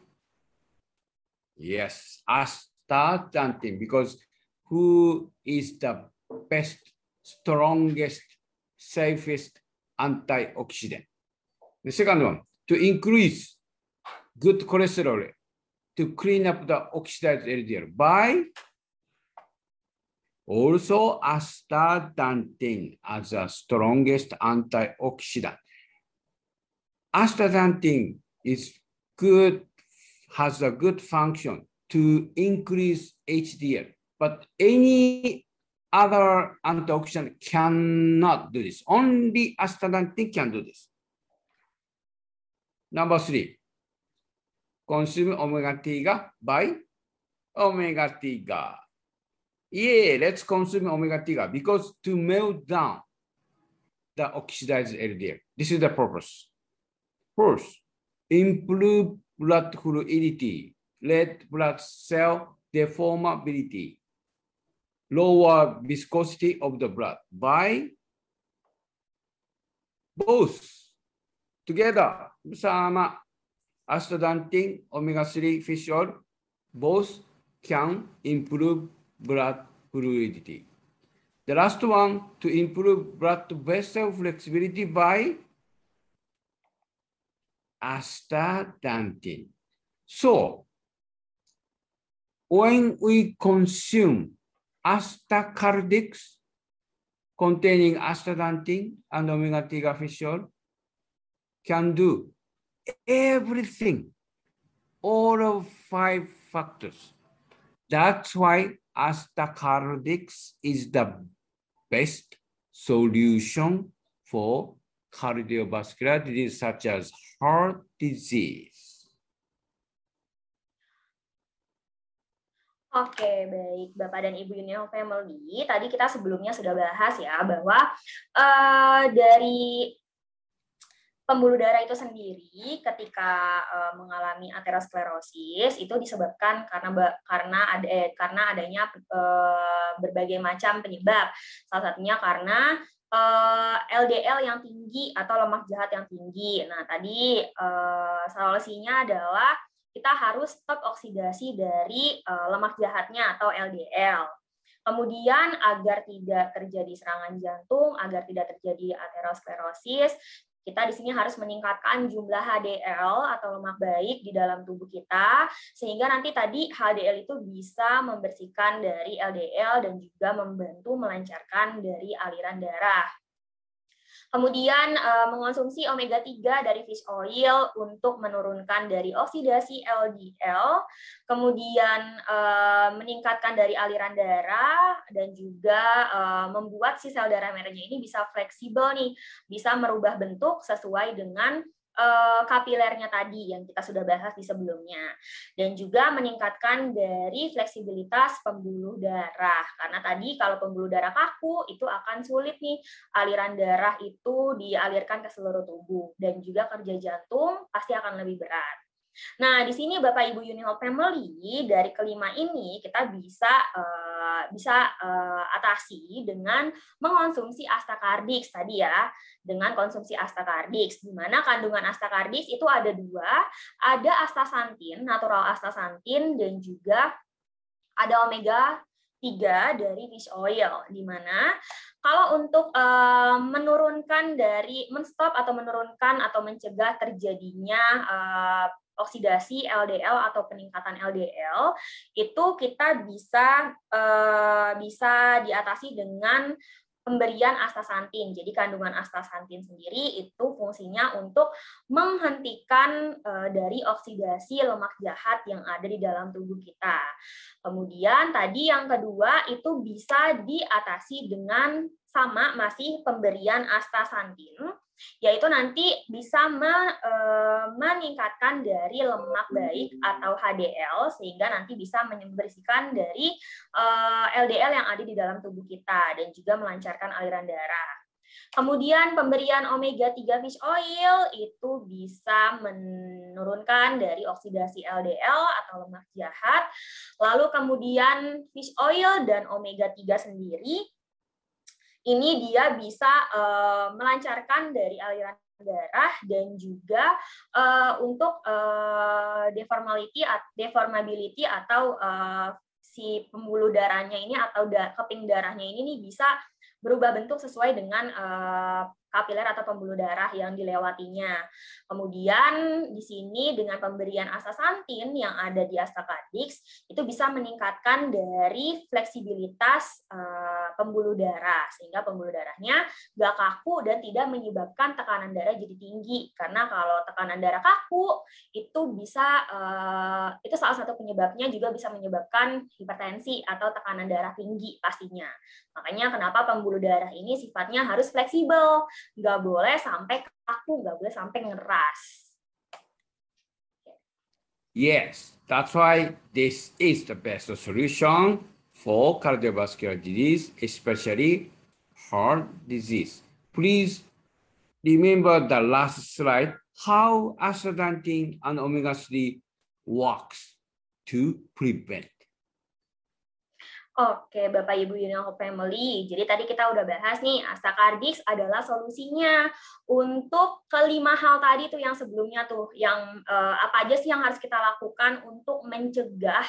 yes, as start chanting because who is the best, strongest, safest antioxidant? The second one, to increase good cholesterol to clean up the oxidized LDL by also astaxanthin as the strongest antioxidant. Astaxanthin is good, has a good function to increase HDL. But any other antioxidant cannot do this. Only astaxanthin can do this. Number three, consume omega 3 by omega 3. Yeah, let's consume omega 3 because to melt down the oxidized LDL. This is the purpose. First, improve blood fluidity, red blood cell deformability, lower viscosity of the blood by both together bersama astaxanthin omega-3 fish oil both can improve blood fluidity. The last one to improve blood vessel flexibility by astaxanthin. So when we consume astacardics containing astaxanthin and omega-3 fish oil can do everything, all of five factors. That's why astacardics is the best solution for cardiovascular disease such as heart disease. Oke, baik Bapak dan Ibu Union Family. Tadi kita sebelumnya sudah bahas ya bahwa uh, dari pembuluh darah itu sendiri ketika uh, mengalami aterosklerosis itu disebabkan karena karena ada eh, karena adanya uh, berbagai macam penyebab. Salah satunya karena uh, LDL yang tinggi atau lemak jahat yang tinggi. Nah, tadi uh, solusinya adalah kita harus stop oksidasi dari uh, lemak jahatnya atau LDL. Kemudian agar tidak terjadi serangan jantung, agar tidak terjadi aterosklerosis, kita di sini harus meningkatkan jumlah HDL atau lemak baik di dalam tubuh kita sehingga nanti tadi HDL itu bisa membersihkan dari LDL dan juga membantu melancarkan dari aliran darah. Kemudian uh, mengonsumsi omega 3 dari fish oil untuk menurunkan dari oksidasi LDL, kemudian uh, meningkatkan dari aliran darah dan juga uh, membuat si sel darah merahnya ini bisa fleksibel nih, bisa merubah bentuk sesuai dengan uh, kapilernya tadi yang kita sudah bahas di sebelumnya. Dan juga meningkatkan dari fleksibilitas pembuluh darah. Karena tadi kalau pembuluh darah kaku itu akan sulit nih aliran darah itu dialirkan ke seluruh tubuh. Dan juga kerja jantung pasti akan lebih berat. Nah, di sini Bapak Ibu Unihol Family dari kelima ini kita bisa uh, bisa uh, atasi dengan mengonsumsi astakardix tadi ya, dengan konsumsi astakardix di mana kandungan astakardix itu ada dua, ada astaxanthin, natural astaxanthin dan juga ada omega 3 dari fish oil di mana kalau untuk uh, menurunkan dari menstop atau menurunkan atau mencegah terjadinya uh, oksidasi LDL atau peningkatan LDL itu kita bisa uh, bisa diatasi dengan pemberian astaxanthin. Jadi kandungan astaxanthin sendiri itu fungsinya untuk menghentikan uh, dari oksidasi lemak jahat yang ada di dalam tubuh kita. Kemudian tadi yang kedua itu bisa diatasi dengan sama masih pemberian astaxanthin yaitu nanti bisa me, e, meningkatkan dari lemak baik atau HDL sehingga nanti bisa membersihkan dari e, LDL yang ada di dalam tubuh kita dan juga melancarkan aliran darah. Kemudian pemberian omega 3 fish oil itu bisa menurunkan dari oksidasi LDL atau lemak jahat. Lalu kemudian fish oil dan omega 3 sendiri ini dia bisa uh, melancarkan dari aliran darah dan juga uh, untuk uh, deformality deformability atau uh, si pembuluh darahnya ini atau da, keping darahnya ini nih bisa berubah bentuk sesuai dengan uh, kapiler atau pembuluh darah yang dilewatinya. Kemudian di sini dengan pemberian astaxanthin yang ada di Astacardix itu bisa meningkatkan dari fleksibilitas uh, pembuluh darah sehingga pembuluh darahnya gak kaku dan tidak menyebabkan tekanan darah jadi tinggi karena kalau tekanan darah kaku itu bisa uh, itu salah satu penyebabnya juga bisa menyebabkan hipertensi atau tekanan darah tinggi pastinya. Makanya kenapa pembuluh darah ini sifatnya harus fleksibel nggak boleh sampai kaku, nggak boleh sampai ngeras. Yes, that's why this is the best solution for cardiovascular disease, especially heart disease. Please remember the last slide, how astaxanthin and omega-3 works to prevent. Oke, Bapak Ibu Unihope Family. Jadi tadi kita udah bahas nih, Astakardix adalah solusinya untuk kelima hal tadi tuh yang sebelumnya tuh, yang eh, apa aja sih yang harus kita lakukan untuk mencegah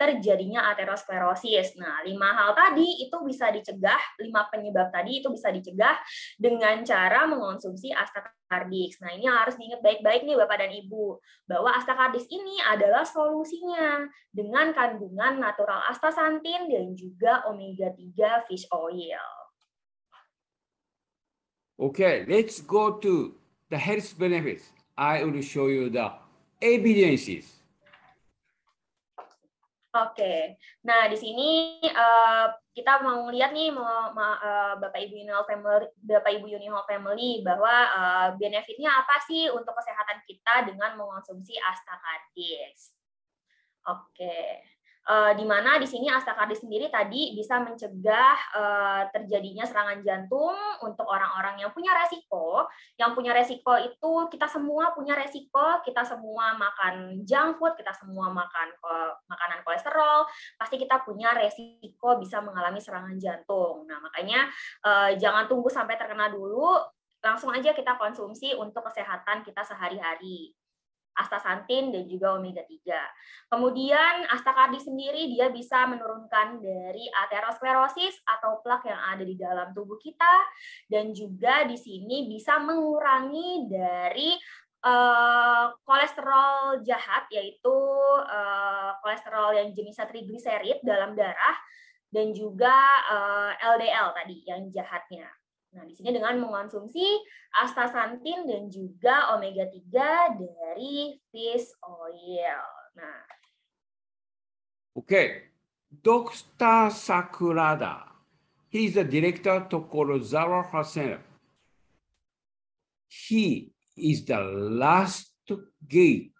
terjadinya aterosklerosis. Nah, lima hal tadi itu bisa dicegah, lima penyebab tadi itu bisa dicegah dengan cara mengonsumsi Astakardix. Nah, ini harus diingat baik-baik nih Bapak dan Ibu, bahwa Astakardix ini adalah solusinya dengan kandungan natural astaxanthin dan juga omega 3 fish oil. Okay, let's go to the health benefits. I will show you the evidences Oke, nah di sini uh, kita mau lihat nih mau, mau, uh, Bapak Ibu Unihol Family, Bapak Ibu Unihol Family bahwa uh, benefitnya apa sih untuk kesehatan kita dengan mengonsumsi astakardis. Oke. Uh, di mana di sini astakardis sendiri tadi bisa mencegah uh, terjadinya serangan jantung untuk orang-orang yang punya resiko. Yang punya resiko itu kita semua punya resiko, kita semua makan junk food, kita semua makan makanan kolesterol, pasti kita punya resiko bisa mengalami serangan jantung. Nah, makanya uh, jangan tunggu sampai terkena dulu, langsung aja kita konsumsi untuk kesehatan kita sehari-hari astaxanthin dan juga omega 3. Kemudian astakardi sendiri dia bisa menurunkan dari aterosklerosis atau plak yang ada di dalam tubuh kita dan juga di sini bisa mengurangi dari uh, kolesterol jahat yaitu uh, kolesterol yang jenisnya trigliserid dalam darah dan juga uh, eh, LDL tadi yang jahatnya. Nah, di sini dengan mengonsumsi astaxanthin dan juga omega 3 dari fish oil. Nah. Okay. Dr. Sakurada. He is the director Tokorozawa Health He is the last gate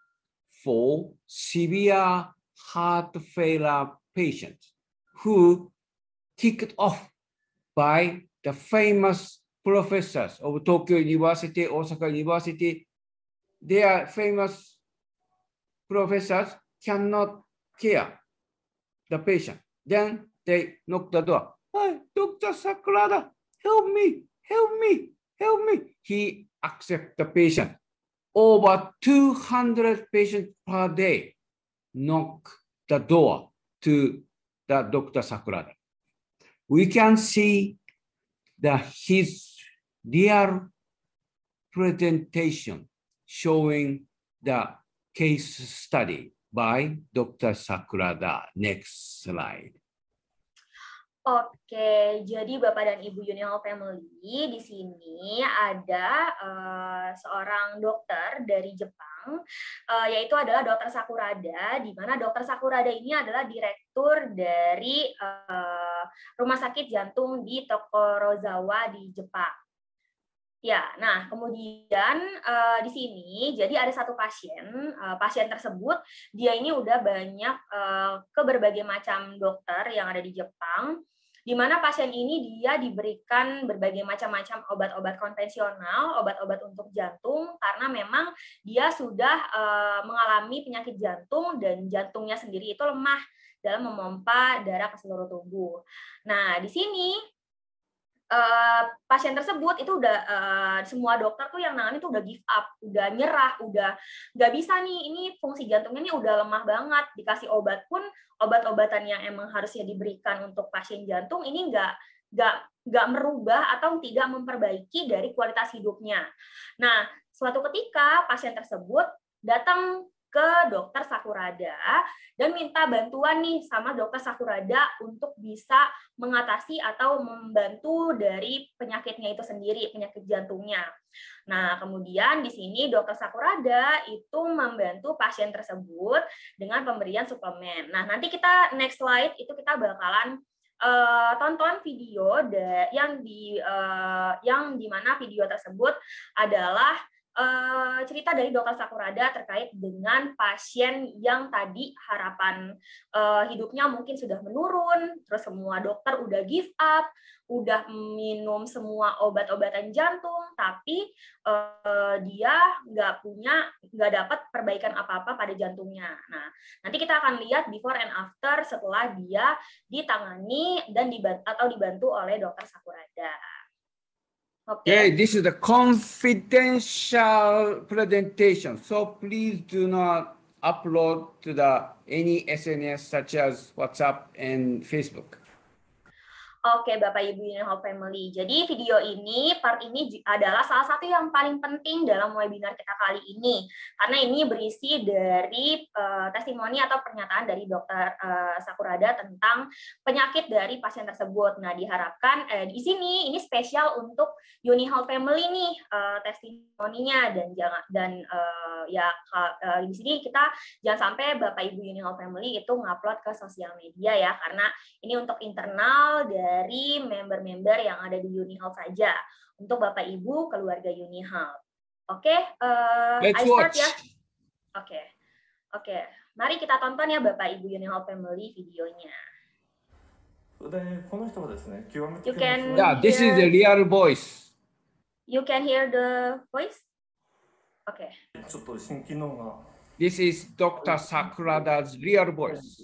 for severe heart failure patients who ticked off by the famous professors of Tokyo University, Osaka University, their famous professors cannot care the patient. Then they knock the door. Hey, Dr. Sakurada, help me, help me, help me. He accept the patient. Over 200 patients per day knock the door to the Dr. Sakurada. We can see the his real presentation showing the case study by Dr. Sakurada. Next slide. Oke, jadi Bapak dan Ibu Union Family di sini ada uh, seorang dokter dari Jepang, uh, yaitu adalah Dokter Sakurada, di mana Dokter Sakurada ini adalah direktur dari uh, Rumah Sakit Jantung di Tokorozawa di Jepang. Ya, nah kemudian uh, di sini jadi ada satu pasien, uh, pasien tersebut dia ini udah banyak uh, ke berbagai macam dokter yang ada di Jepang di mana pasien ini dia diberikan berbagai macam-macam obat-obat konvensional, obat-obat untuk jantung karena memang dia sudah uh, mengalami penyakit jantung dan jantungnya sendiri itu lemah dalam memompa darah ke seluruh tubuh. Nah, di sini uh, pasien tersebut itu udah uh, semua dokter tuh yang nangani tuh udah give up, udah nyerah, udah nggak bisa nih ini fungsi jantungnya nih udah lemah banget dikasih obat pun obat-obatan yang emang harusnya diberikan untuk pasien jantung ini nggak nggak nggak merubah atau tidak memperbaiki dari kualitas hidupnya. Nah, suatu ketika pasien tersebut datang ke dokter Sakurada dan minta bantuan nih sama dokter Sakurada untuk bisa mengatasi atau membantu dari penyakitnya itu sendiri, penyakit jantungnya. Nah, kemudian di sini dokter Sakurada itu membantu pasien tersebut dengan pemberian suplemen. Nah, nanti kita next slide itu kita bakalan uh, tonton video yang di uh, yang di mana video tersebut adalah uh, cerita dari dokter Sakurada terkait dengan pasien yang tadi harapan uh, hidupnya mungkin sudah menurun, terus semua dokter udah give up, udah minum semua obat-obatan jantung, tapi uh, dia nggak punya, nggak dapat perbaikan apa-apa pada jantungnya. Nah, nanti kita akan lihat before and after setelah dia ditangani dan dibantu atau dibantu oleh dokter Sakurada. Okay. this is a confidential presentation. So please do not upload to the any SNS such as WhatsApp and Facebook. Oke, Bapak Ibu Unihope Family. Jadi video ini, part ini adalah salah satu yang paling penting dalam webinar kita kali ini. Karena ini berisi dari uh, testimoni atau pernyataan dari dokter uh, Sakurada tentang penyakit dari pasien tersebut. Nah, diharapkan eh, di sini ini spesial untuk Unihall Family nih uh, testimoninya dan jangan dan uh, ya uh, di sini kita jangan sampai Bapak Ibu Unihall Family itu ngupload ke sosial media ya karena ini untuk internal dan dari member-member yang ada di UniHealth saja untuk Bapak Ibu keluarga UniHealth. Oke, okay, uh, eh, I start ya. Oke, okay. oke. Okay. Mari kita tonton ya Bapak Ibu UniHealth Family videonya. You can yeah, this is the real voice. You can hear the voice? Okay. This is Dr. Sakurada's real voice.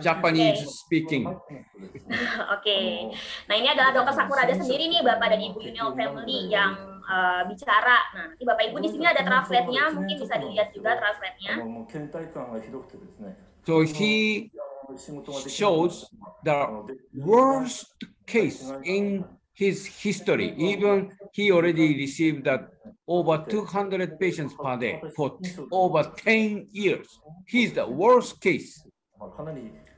Japanese speaking. Oke. Okay. Nah, ini adalah Dr. Sakurada sendiri nih Bapak dan Ibu Union Family yang uh, bicara. Nah, nanti Bapak Ibu di sini ada translate-nya, mungkin bisa dilihat juga translate-nya. So he shows the worst case in his history. Even he already received that over 200 patients per day for over 10 years. He's the worst case.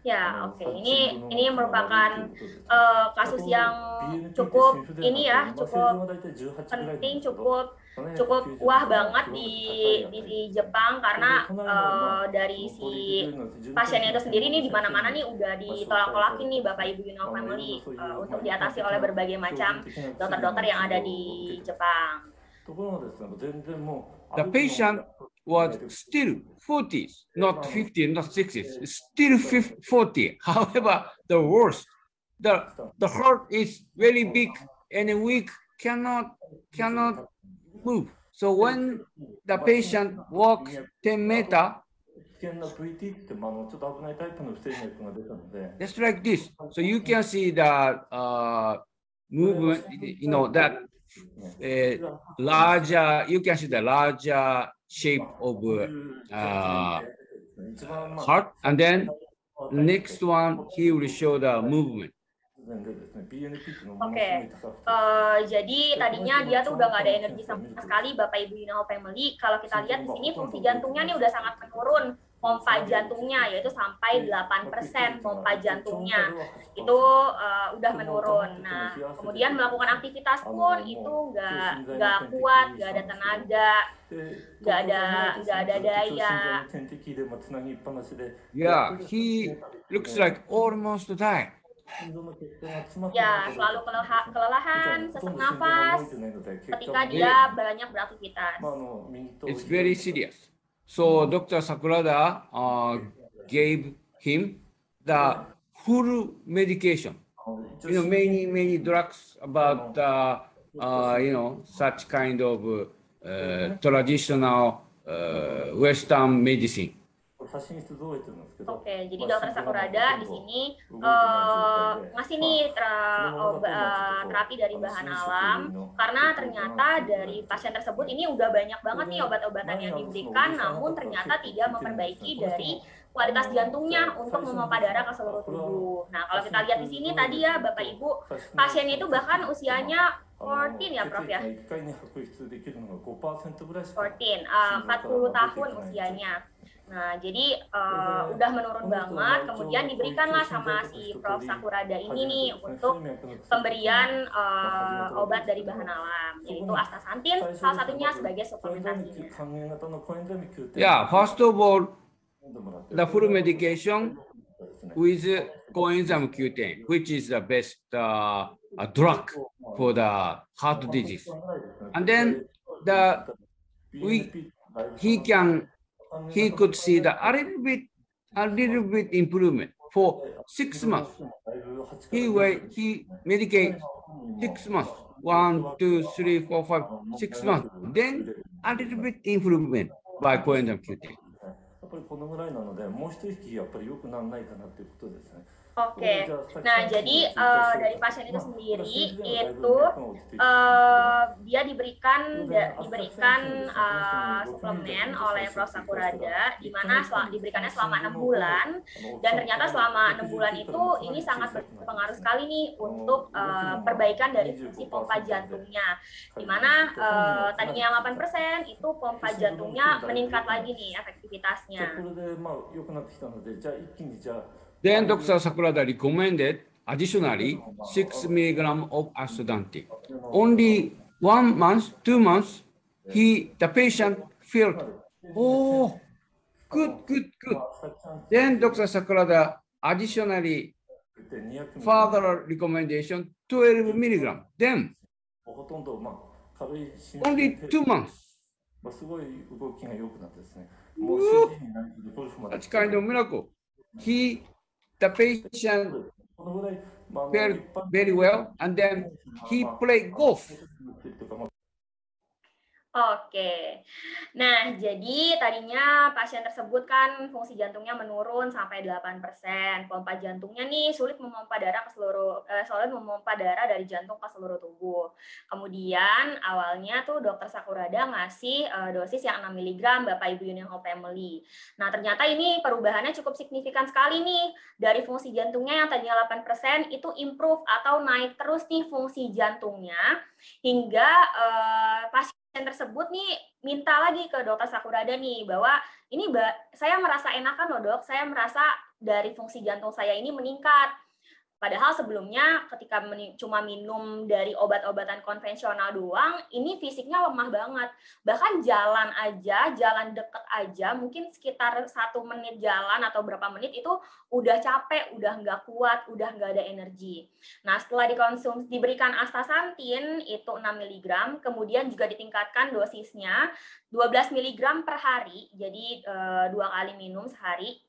Ya, oke. Okay. Ini ini merupakan uh, kasus yang cukup ini ya, cukup penting, cukup cukup wah banget di di, di Jepang karena uh, dari si pasiennya itu sendiri nih di mana-mana nih udah ditolak-tolakin nih Bapak Ibu you know, family uh, untuk diatasi oleh berbagai macam dokter-dokter yang ada di Jepang. The patient was still 40s, not 50, not 60s, still 40. However, the worst, the, the heart is very big and weak, cannot, cannot move. So when the patient walks 10 meter, just like this. So you can see the uh, movement, you know, that uh, larger, you can see the larger shape of uh, heart. And then next one, he will show the movement. Oke, okay. uh, jadi tadinya dia tuh udah nggak ada energi sama sekali Bapak Ibu Inal Family. Kalau kita lihat di sini fungsi jantungnya nih udah sangat menurun pompa jantungnya yaitu sampai 8% pompa jantungnya itu uh, udah menurun. Nah, kemudian melakukan aktivitas pun itu nggak nggak kuat, nggak ada tenaga, nggak ada nggak ada daya. Yeah, he looks like almost die. Ya, selalu kelelahan, sesak nafas ketika dia banyak beraktivitas. It's very serious. So Dr. Sakurada uh, gave him the full medication. You know, many many drugs about uh, uh, you know such kind of uh, traditional uh, Western medicine. Oke, jadi dokter Sakurada di sini uh, ngasih nih tra, uh, terapi dari bahan alam karena ternyata dari pasien tersebut ini udah banyak banget nih obat-obatan yang diberikan, namun ternyata tidak memperbaiki dari kualitas jantungnya untuk memompa darah ke seluruh tubuh. Nah, kalau kita lihat di sini tadi ya Bapak Ibu, pasiennya itu bahkan usianya 14 ya Prof ya? 14, uh, 40 tahun usianya. Nah, jadi uh, udah menurun banget, kemudian diberikanlah sama si Prof. Sakurada ini nih untuk pemberian uh, obat dari bahan alam, yaitu astaxanthin, salah satunya sebagai suplementasinya. Yeah, first of all, the full medication with coenzyme Q10, which is the best uh, drug for the heart disease. And then the we he can he could see the a little bit a little bit improvement for six months. He wait he medicate six months. One, two, three, four, five, six months. Then a little bit improvement by coenzyme Q10. やっぱりこのぐらいなので、もう一息やっぱり良くならないかなっていうことですね。Oke. Okay. Nah, jadi uh, dari pasien itu sendiri itu uh, dia diberikan diberikan uh, suplemen oleh Prof. Sakurada di mana sel diberikannya selama enam bulan dan ternyata selama enam bulan itu ini sangat berpengaruh sekali nih untuk uh, perbaikan dari fungsi pompa jantungnya. Di mana uh, tadinya 8 persen itu pompa jantungnya meningkat lagi nih efektivitasnya. これでまあ良くなってきたので、じゃあ一気にじゃあ Then Dr. Sakurada recommended additionally 6 mg of astaxanthin. Only one month, two months, he the patient felt, oh, good, good, good. Then Dr. Sakurada additionally further recommendation 12 milligram. Then only two months. まあすごい動きが良くなってですね。もう主人になりゴルフまで That's kind of miracle. He, the patient fared very well, and then he played golf. Oke. Nah, jadi tadinya pasien tersebut kan fungsi jantungnya menurun sampai 8%. Pompa jantungnya nih sulit memompa darah ke seluruh eh, sulit memompa darah dari jantung ke seluruh tubuh. Kemudian awalnya tuh dokter Sakurada ngasih eh, dosis yang 6 mg Bapak Ibu Union Hope Family. Nah, ternyata ini perubahannya cukup signifikan sekali nih. Dari fungsi jantungnya yang tadinya 8% itu improve atau naik terus nih fungsi jantungnya hingga eh, pasien tersebut nih minta lagi ke dokter Sakurada nih bahwa ini Mbak, saya merasa enakan loh dok, saya merasa dari fungsi jantung saya ini meningkat. Padahal sebelumnya ketika cuma minum dari obat-obatan konvensional doang, ini fisiknya lemah banget. Bahkan jalan aja, jalan deket aja, mungkin sekitar satu menit jalan atau berapa menit itu udah capek, udah nggak kuat, udah nggak ada energi. Nah, setelah dikonsumsi diberikan astaxanthin itu 6 mg, kemudian juga ditingkatkan dosisnya 12 mg per hari, jadi eh, dua kali minum sehari.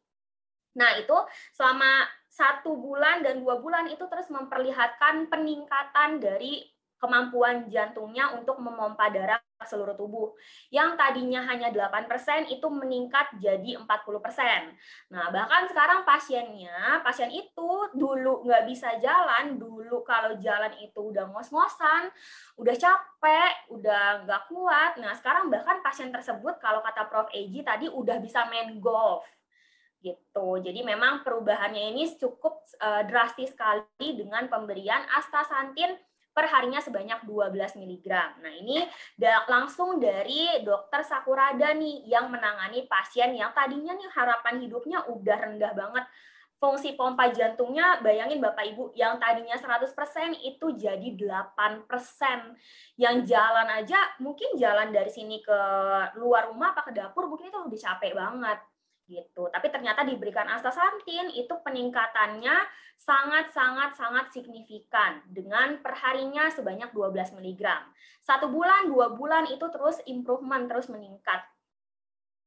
Nah, itu selama satu bulan dan dua bulan itu terus memperlihatkan peningkatan dari kemampuan jantungnya untuk memompa darah ke seluruh tubuh. Yang tadinya hanya 8% itu meningkat jadi 40%. Nah, bahkan sekarang pasiennya, pasien itu dulu nggak bisa jalan, dulu kalau jalan itu udah ngos-ngosan, udah capek, udah nggak kuat. Nah, sekarang bahkan pasien tersebut kalau kata Prof. Eji tadi udah bisa main golf gitu. Jadi memang perubahannya ini cukup eh, drastis sekali dengan pemberian astaxanthin per harinya sebanyak 12 mg. Nah, ini langsung dari dokter Sakurada nih yang menangani pasien yang tadinya nih harapan hidupnya udah rendah banget. Fungsi pompa jantungnya bayangin Bapak Ibu yang tadinya 100% itu jadi 8%. Yang jalan aja mungkin jalan dari sini ke luar rumah apa ke dapur mungkin itu udah capek banget gitu. Tapi ternyata diberikan astaxanthin itu peningkatannya sangat sangat sangat signifikan dengan perharinya sebanyak 12 mg. Satu bulan, dua bulan itu terus improvement terus meningkat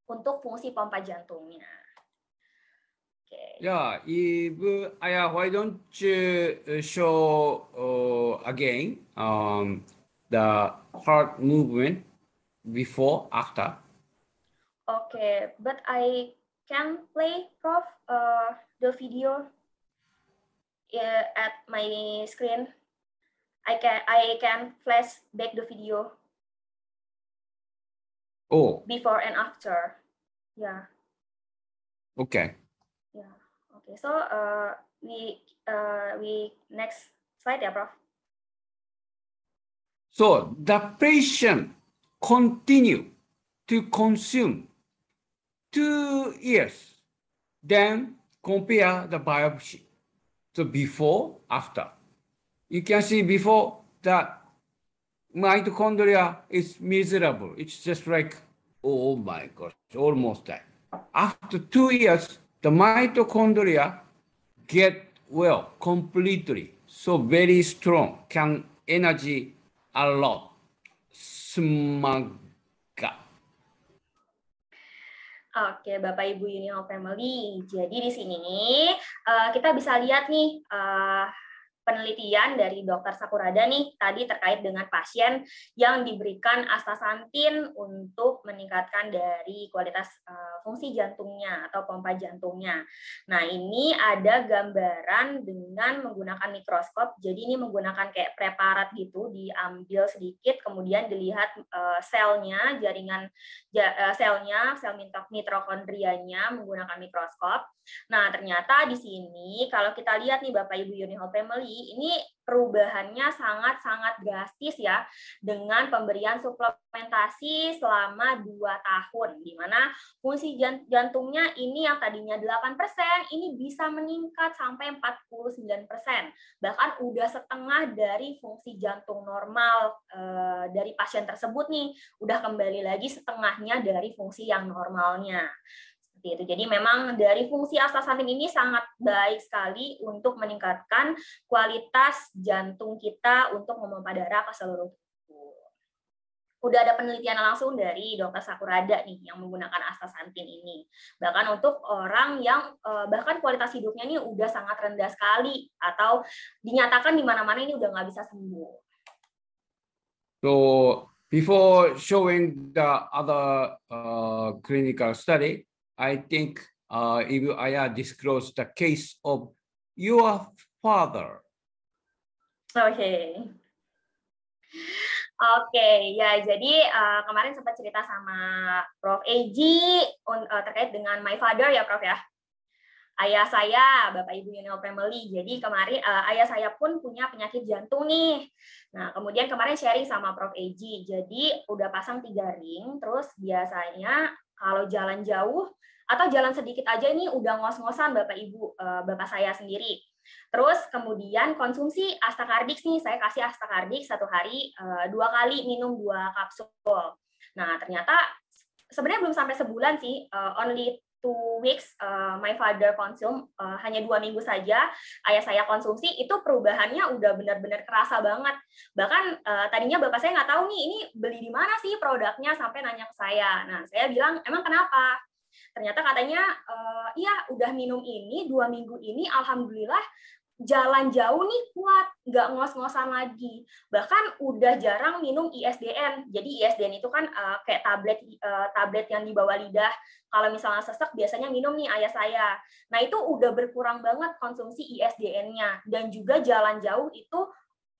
untuk fungsi pompa jantungnya. Yeah, if uh, yeah, why don't you uh, show uh, again um, the heart movement before, after? Oke, but I can play Prof uh, the video uh, at my screen. I can I can flash back the video Oh, before and after. Yeah. okay. Yeah. Okay. So uh, we uh, we next slide ya, Prof. So the patient continue to consume two years, then compare the biopsy. So before, after. You can see before that mitochondria is miserable. It's just like, oh my gosh, almost that. After two years, the mitochondria get well completely. So very strong, can energy a lot. Smaga. Oke, Bapak Ibu Union Family. Jadi di sini uh, kita bisa lihat nih uh, penelitian dari Dr. Sakurada nih tadi terkait dengan pasien yang diberikan astaxanthin untuk meningkatkan dari kualitas uh, fungsi jantungnya atau pompa jantungnya. Nah, ini ada gambaran dengan menggunakan mikroskop. Jadi ini menggunakan kayak preparat gitu, diambil sedikit kemudian dilihat uh, selnya, jaringan uh, selnya, sel mitokondrianya menggunakan mikroskop. Nah, ternyata di sini kalau kita lihat nih Bapak Ibu Unihol Family, ini perubahannya sangat-sangat drastis ya dengan pemberian suplementasi selama 2 tahun di mana fungsi jantungnya ini yang tadinya 8% ini bisa meningkat sampai 49%. Bahkan udah setengah dari fungsi jantung normal eh, dari pasien tersebut nih, udah kembali lagi setengahnya dari fungsi yang normalnya seperti itu. Jadi memang dari fungsi astaxanthin ini sangat baik sekali untuk meningkatkan kualitas jantung kita untuk memompa darah ke seluruh tubuh. Udah ada penelitian langsung dari Dr. Sakurada nih yang menggunakan astaxanthin ini. Bahkan untuk orang yang eh, bahkan kualitas hidupnya ini udah sangat rendah sekali atau dinyatakan di mana-mana ini udah nggak bisa sembuh. So before showing the other uh, clinical study, I think uh, if I disclose the case of your father. Okay. Oke, okay, ya jadi uh, kemarin sempat cerita sama Prof. Eji uh, terkait dengan my father ya Prof ya. Ayah saya, Bapak Ibu Unil Family. Jadi kemarin uh, ayah saya pun punya penyakit jantung nih. Nah, kemudian kemarin sharing sama Prof. Eji. Jadi udah pasang tiga ring, terus biasanya kalau jalan jauh atau jalan sedikit aja ini udah ngos-ngosan Bapak Ibu, uh, Bapak saya sendiri. Terus kemudian konsumsi Astakardix nih, saya kasih Astakardix satu hari uh, dua kali minum dua kapsul. Nah ternyata sebenarnya belum sampai sebulan sih, uh, only two weeks uh, my father consume uh, hanya dua minggu saja ayah saya konsumsi itu perubahannya udah benar-benar kerasa banget. Bahkan uh, tadinya bapak saya nggak tahu nih ini beli di mana sih produknya sampai nanya ke saya. Nah saya bilang emang kenapa? Ternyata katanya uh, iya udah minum ini dua minggu ini alhamdulillah jalan jauh nih kuat, nggak ngos-ngosan lagi. Bahkan udah jarang minum ISDN. Jadi ISDN itu kan uh, kayak tablet uh, tablet yang dibawa lidah. Kalau misalnya sesek biasanya minum nih ayah saya. Nah itu udah berkurang banget konsumsi ISDN-nya dan juga jalan jauh itu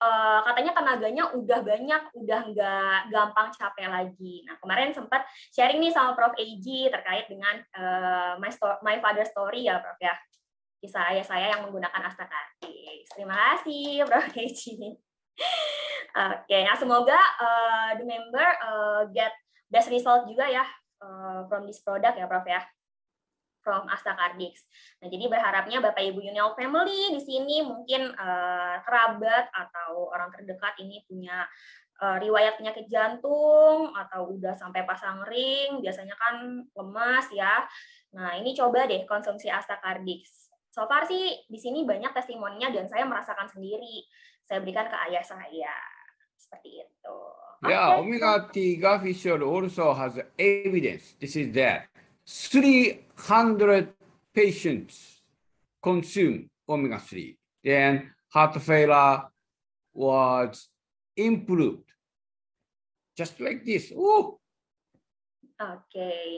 uh, katanya tenaganya udah banyak, udah nggak gampang capek lagi. Nah kemarin sempat sharing nih sama Prof. AG terkait dengan uh, my, story, my father story ya Prof ya. Kisah ayah saya yang menggunakan Astakartix. Terima kasih Prof. AG. Oke, okay, nah semoga uh, the member uh, get best result juga ya uh, from this product ya Prof ya from Astakardix. Nah, jadi berharapnya Bapak Ibu Union Family di sini mungkin uh, kerabat atau orang terdekat ini punya uh, riwayat penyakit jantung atau udah sampai pasang ring, biasanya kan lemas ya. Nah, ini coba deh konsumsi Astakardix. So far sih di sini banyak testimoninya dan saya merasakan sendiri. Saya berikan ke ayah saya. Seperti itu. Yeah, okay. omega 3 fish oil also has evidence. This is that. 300 patients consume omega-3. Then heart failure was improved. Just like this. Oke. Okay.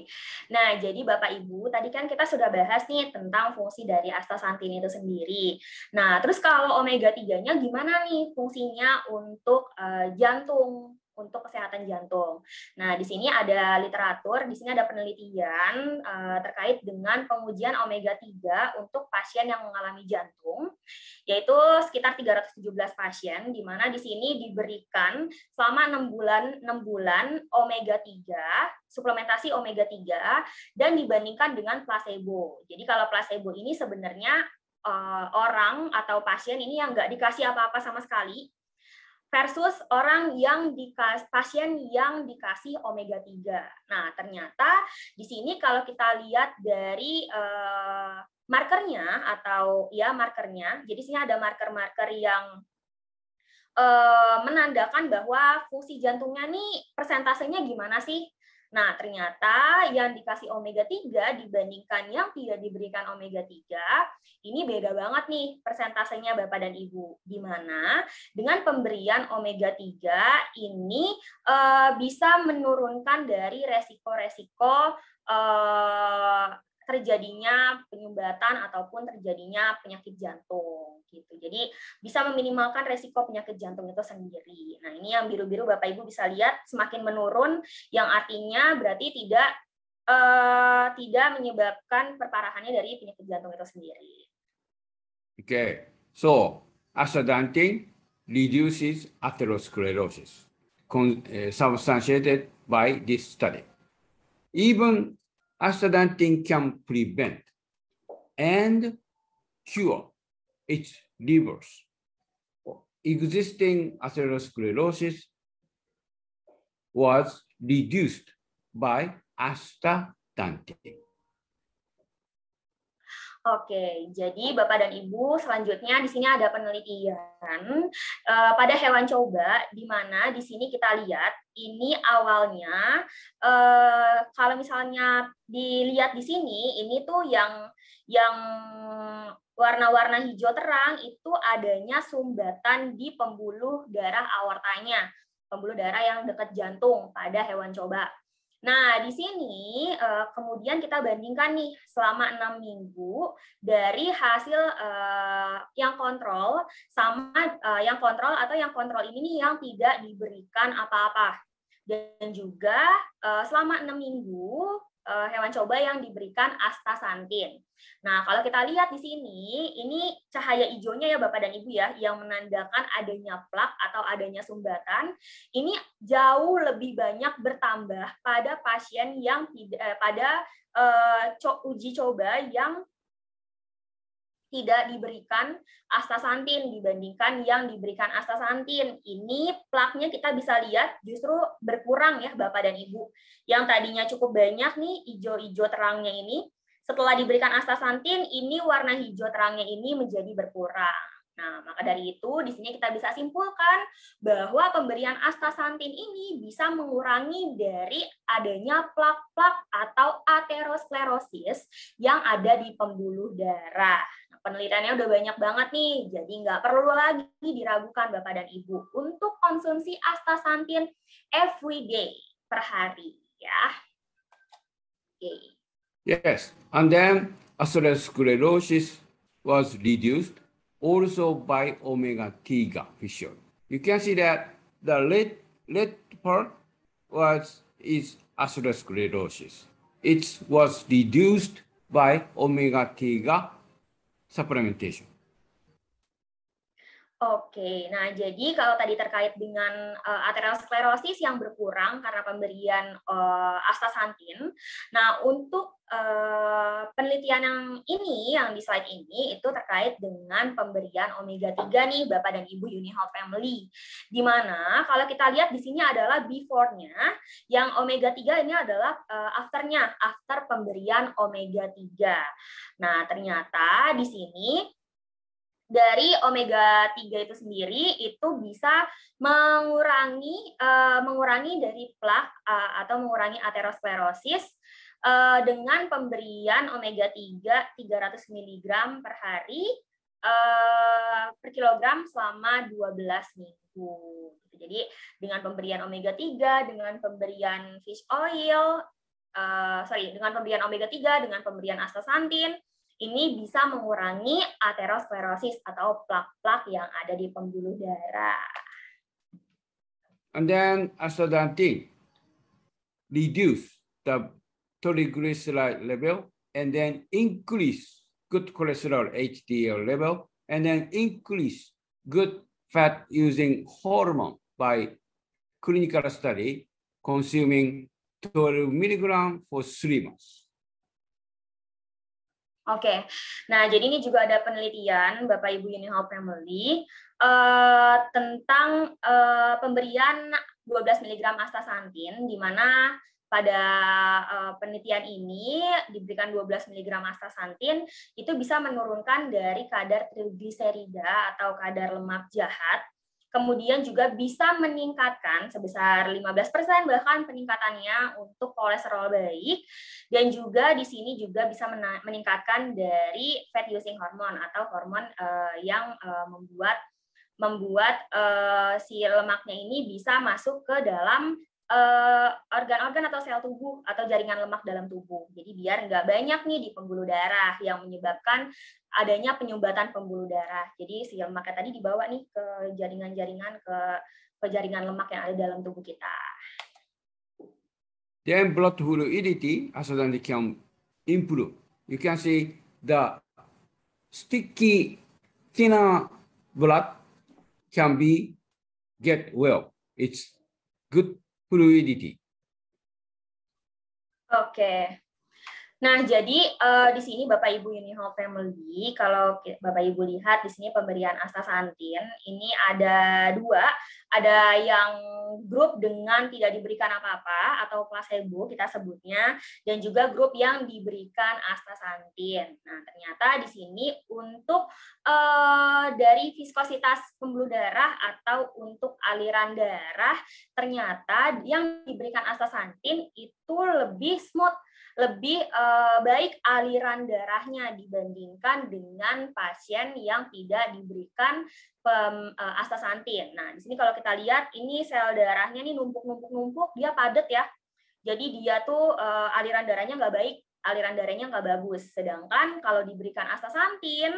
Nah, jadi Bapak Ibu, tadi kan kita sudah bahas nih tentang fungsi dari astaxanthin itu sendiri. Nah, terus kalau omega 3-nya gimana nih fungsinya untuk uh, jantung? untuk kesehatan jantung. Nah, di sini ada literatur, di sini ada penelitian uh, terkait dengan pengujian omega 3 untuk pasien yang mengalami jantung, yaitu sekitar 317 pasien di mana di sini diberikan selama 6 bulan 6 bulan omega 3, suplementasi omega 3 dan dibandingkan dengan placebo. Jadi kalau placebo ini sebenarnya uh, orang atau pasien ini yang nggak dikasih apa-apa sama sekali versus orang yang dikas pasien yang dikasih omega 3. Nah, ternyata di sini kalau kita lihat dari uh, markernya atau ya markernya, jadi sini ada marker-marker yang uh, menandakan bahwa fungsi jantungnya nih persentasenya gimana sih? Nah, ternyata yang dikasih omega 3 dibandingkan yang tidak diberikan omega 3, ini beda banget nih persentasenya Bapak dan Ibu. Di mana dengan pemberian omega 3 ini uh, bisa menurunkan dari resiko-resiko uh, terjadinya penyumbatan ataupun terjadinya penyakit jantung gitu. Jadi bisa meminimalkan resiko penyakit jantung itu sendiri. Nah, ini yang biru-biru Bapak Ibu bisa lihat semakin menurun yang artinya berarti tidak uh, tidak menyebabkan perparahannya dari penyakit jantung itu sendiri. Oke. Okay. So, astaxanthin reduces atherosclerosis uh, substantiated by this study. Even astaxanthin can prevent and cure its reverse existing atherosclerosis was reduced by astaxanthin. Oke, jadi Bapak dan Ibu, selanjutnya di sini ada penelitian uh, pada hewan coba, di mana di sini kita lihat ini awalnya uh, kalau misalnya dilihat di sini, ini tuh yang yang warna-warna hijau terang itu adanya sumbatan di pembuluh darah aortanya, pembuluh darah yang dekat jantung pada hewan coba. Nah, di sini uh, kemudian kita bandingkan nih selama enam minggu dari hasil uh, yang kontrol sama uh, yang kontrol atau yang kontrol ini nih yang tidak diberikan apa-apa. Dan juga uh, selama enam minggu uh, hewan coba yang diberikan astaxanthin. Nah, kalau kita lihat di sini, ini cahaya hijaunya ya Bapak dan Ibu ya, yang menandakan adanya plak atau adanya sumbatan. Ini jauh lebih banyak bertambah pada pasien yang tidak eh, pada uh, uji coba yang tidak diberikan astaxanthin dibandingkan yang diberikan astaxanthin. Ini plaknya kita bisa lihat justru berkurang ya Bapak dan Ibu. Yang tadinya cukup banyak nih hijau-hijau terangnya ini, setelah diberikan astaxanthin ini warna hijau terangnya ini menjadi berkurang. Nah, maka dari itu di sini kita bisa simpulkan bahwa pemberian astaxanthin ini bisa mengurangi dari adanya plak-plak atau aterosklerosis yang ada di pembuluh darah penelitiannya udah banyak banget nih, jadi nggak perlu lagi diragukan Bapak dan Ibu untuk konsumsi astaxanthin every day per hari ya. Oke. Okay. Yes, and then atherosclerosis was reduced also by omega T fission. You can see that the red red part was is atherosclerosis. It was reduced by Só. Oke, nah jadi kalau tadi terkait dengan uh, aterosklerosis yang berkurang karena pemberian uh, astaxanthin, nah untuk uh, penelitian yang ini, yang di slide ini, itu terkait dengan pemberian omega 3 nih Bapak dan Ibu Unihealth Family. Di mana kalau kita lihat di sini adalah before-nya, yang omega 3 ini adalah uh, after-nya, after pemberian omega 3. Nah, ternyata di sini dari omega 3 itu sendiri itu bisa mengurangi uh, mengurangi dari plak uh, atau mengurangi aterosklerosis uh, dengan pemberian omega 3 300 mg per hari uh, per kilogram selama 12 minggu. Jadi dengan pemberian omega 3 dengan pemberian fish oil uh, sorry dengan pemberian omega 3 dengan pemberian astaxanthin ini bisa mengurangi aterosklerosis atau plak-plak yang ada di pembuluh darah. And then astaxanthin reduce the triglyceride level and then increase good cholesterol HDL level and then increase good fat using hormone by clinical study consuming 12 milligram for three months. Oke, nah jadi ini juga ada penelitian Bapak Ibu Unihall Family uh, tentang uh, pemberian 12 mg astaxanthin di mana pada uh, penelitian ini diberikan 12 mg astaxanthin itu bisa menurunkan dari kadar trigliserida atau kadar lemak jahat kemudian juga bisa meningkatkan sebesar 15% bahkan peningkatannya untuk kolesterol baik. Dan juga di sini juga bisa meningkatkan dari fat using hormone atau hormon uh, yang uh, membuat membuat uh, si lemaknya ini bisa masuk ke dalam organ-organ uh, atau sel tubuh atau jaringan lemak dalam tubuh. Jadi biar nggak banyak nih di pembuluh darah yang menyebabkan adanya penyumbatan pembuluh darah. Jadi si lemaknya tadi dibawa nih ke jaringan-jaringan ke ke jaringan lemak yang ada dalam tubuh kita. Then blood fluidity as then can improve. You can see the sticky thinner blood can be get well. It's good fluidity. Okay. Nah, jadi uh, di sini Bapak Ibu Unihall Family, kalau Bapak Ibu lihat di sini pemberian astaxanthin, ini ada dua, ada yang grup dengan tidak diberikan apa-apa atau placebo kita sebutnya, dan juga grup yang diberikan astaxanthin. Nah, ternyata di sini untuk uh, dari viskositas pembuluh darah atau untuk aliran darah, ternyata yang diberikan astaxanthin itu lebih smooth lebih uh, baik aliran darahnya dibandingkan dengan pasien yang tidak diberikan pem, uh, astaxanthin. Nah, di sini kalau kita lihat ini sel darahnya nih numpuk-numpuk-numpuk, dia padat ya. Jadi dia tuh uh, aliran darahnya nggak baik, aliran darahnya nggak bagus. Sedangkan kalau diberikan astaxanthin,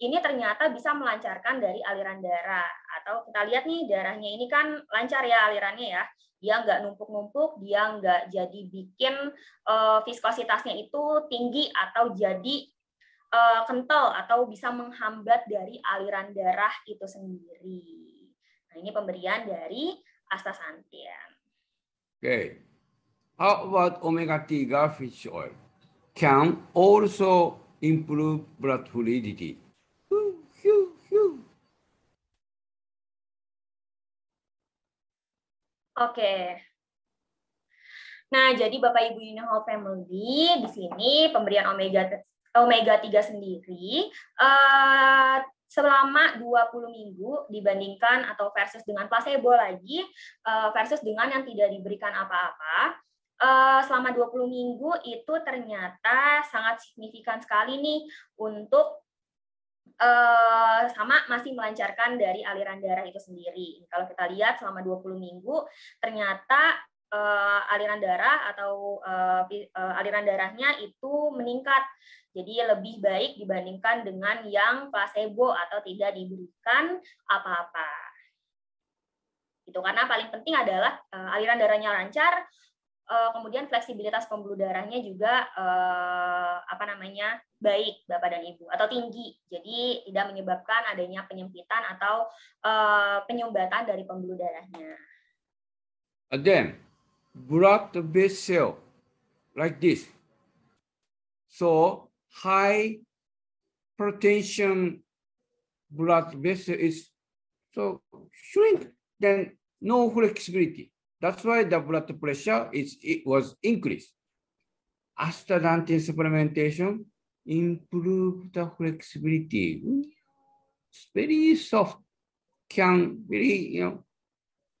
ini ternyata bisa melancarkan dari aliran darah. Atau kita lihat nih darahnya ini kan lancar ya alirannya ya dia nggak numpuk-numpuk, dia nggak jadi bikin uh, viskositasnya itu tinggi atau jadi uh, kental atau bisa menghambat dari aliran darah itu sendiri. Nah, ini pemberian dari astaxanthin. Oke. Okay. How about omega 3 fish oil? Can also improve blood fluidity. Oke. Nah, jadi Bapak Ibu Unihall Family di sini pemberian omega omega 3 sendiri uh, selama 20 minggu dibandingkan atau versus dengan placebo lagi uh, versus dengan yang tidak diberikan apa-apa. Uh, selama 20 minggu itu ternyata sangat signifikan sekali nih untuk uh, sama masih melancarkan dari aliran darah itu sendiri. Kalau kita lihat selama 20 minggu ternyata uh, aliran darah atau aliran darahnya itu meningkat. Jadi lebih baik dibandingkan dengan yang placebo atau tidak diberikan apa-apa. Itu karena paling penting adalah aliran darahnya lancar, uh, kemudian fleksibilitas pembuluh darahnya juga uh, apa namanya baik bapak dan ibu atau tinggi jadi tidak menyebabkan adanya penyempitan atau uh, penyumbatan dari pembuluh darahnya. Then blood vessel like this. So high protection blood vessel is so shrink then no flexibility. That's why the blood pressure is it was increased. Astaxanthin supplementation improve the flexibility. It's very soft, can very you know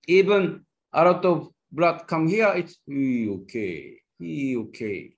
even a lot of blood come here. It's okay, okay.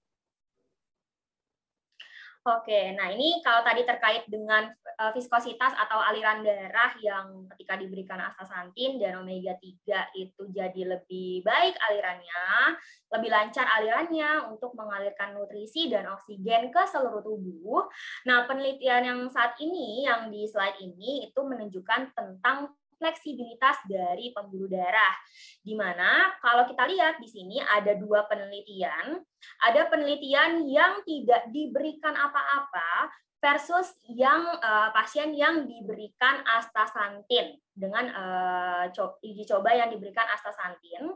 Oke, nah ini kalau tadi terkait dengan viskositas atau aliran darah yang ketika diberikan astaxanthin dan omega 3 itu jadi lebih baik alirannya, lebih lancar alirannya untuk mengalirkan nutrisi dan oksigen ke seluruh tubuh. Nah, penelitian yang saat ini yang di slide ini itu menunjukkan tentang fleksibilitas dari pembuluh darah. Di mana kalau kita lihat di sini ada dua penelitian, ada penelitian yang tidak diberikan apa-apa versus yang uh, pasien yang diberikan astaxanthin dengan uh, uji coba yang diberikan astaxanthin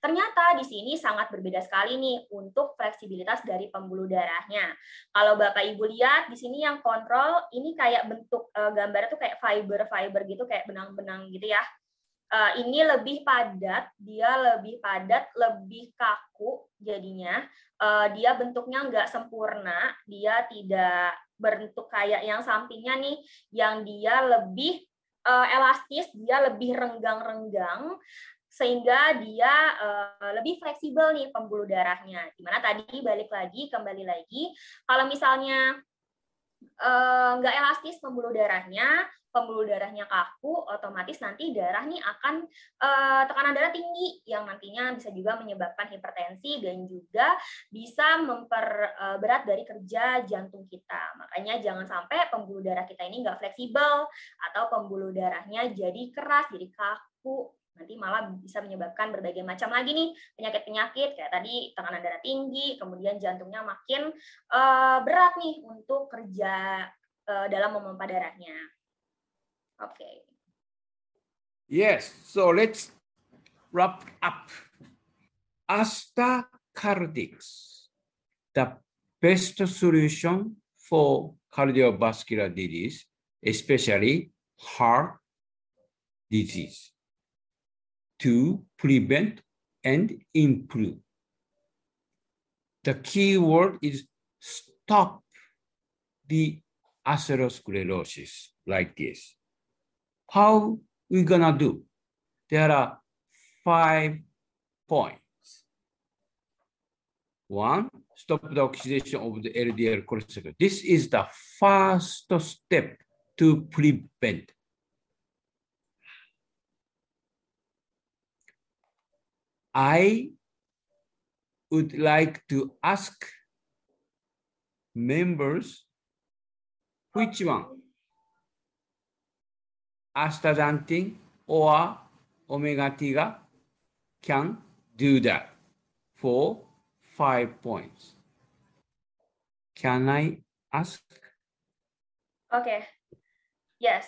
Ternyata di sini sangat berbeda sekali nih untuk fleksibilitas dari pembuluh darahnya. Kalau Bapak Ibu lihat di sini yang kontrol ini kayak bentuk uh, gambar itu kayak fiber-fiber gitu kayak benang-benang gitu ya. Uh, ini lebih padat, dia lebih padat, lebih kaku jadinya. Uh, dia bentuknya nggak sempurna, dia tidak bentuk kayak yang sampingnya nih, yang dia lebih uh, elastis, dia lebih renggang-renggang sehingga dia uh, lebih fleksibel nih pembuluh darahnya. Di mana tadi balik lagi kembali lagi kalau misalnya nggak uh, elastis pembuluh darahnya, pembuluh darahnya kaku, otomatis nanti darah nih akan uh, tekanan darah tinggi yang nantinya bisa juga menyebabkan hipertensi dan juga bisa memperberat dari kerja jantung kita. Makanya jangan sampai pembuluh darah kita ini nggak fleksibel atau pembuluh darahnya jadi keras, jadi kaku nanti malah bisa menyebabkan berbagai macam lagi nih penyakit-penyakit kayak tadi tekanan darah tinggi, kemudian jantungnya makin uh, berat nih untuk kerja uh, dalam memompa darahnya. Okay. Yes, so let's wrap up. Astacardics, the best solution for cardiovascular disease, especially heart disease, to prevent and improve. The key word is stop the atherosclerosis like this. How we gonna do? There are five points. One, stop the oxidation of the LDL cholesterol. This is the first step to prevent. I would like to ask members which one astaxanthin or omega tiga can do that for five points. Can I ask? Okay. Yes.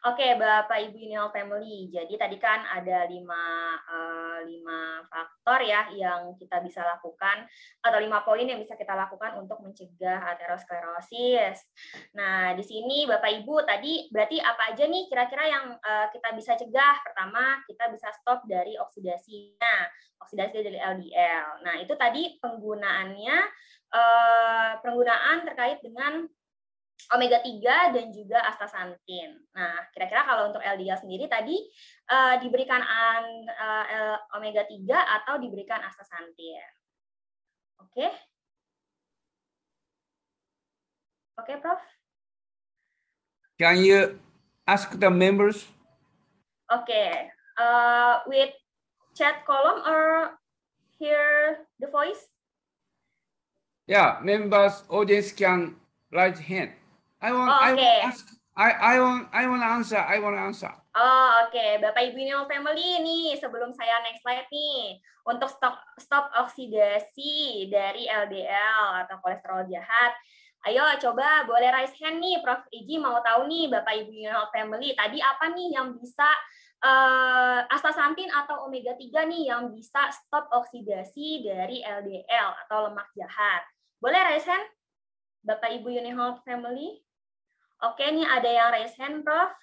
Oke, Bapak Ibu Unihal Family. Jadi tadi kan ada lima, uh, lima faktor ya yang kita bisa lakukan atau lima poin yang bisa kita lakukan untuk mencegah aterosklerosis. Nah, di sini Bapak Ibu tadi berarti apa aja nih kira-kira yang uh, kita bisa cegah? Pertama, kita bisa stop dari oksidasinya, oksidasi dari LDL. Nah, itu tadi penggunaannya uh, penggunaan terkait dengan omega 3 dan juga astaxanthin. Nah, kira-kira kalau untuk LDL sendiri tadi uh, diberikan an, uh, omega 3 atau diberikan astaxanthin. Oke? Okay? Oke, okay, Prof. Can you ask the members? Oke, okay. uh, with chat column or hear the voice? Yeah, members, audience can raise hand. I want, Oh, I oke. want ask, I, I want, I want answer, I want answer. Oh, oke. Bapak Ibu Neo Family nih, sebelum saya next slide nih, untuk stop stop oksidasi dari LDL atau kolesterol jahat. Ayo coba boleh raise hand nih, Prof. Iji mau tahu nih Bapak Ibu Neo Family, tadi apa nih yang bisa uh, astaxanthin atau omega 3 nih yang bisa stop oksidasi dari LDL atau lemak jahat. Boleh raise hand? Bapak Ibu Unihealth Family? Oke, nih ada yang raise hand, Prof.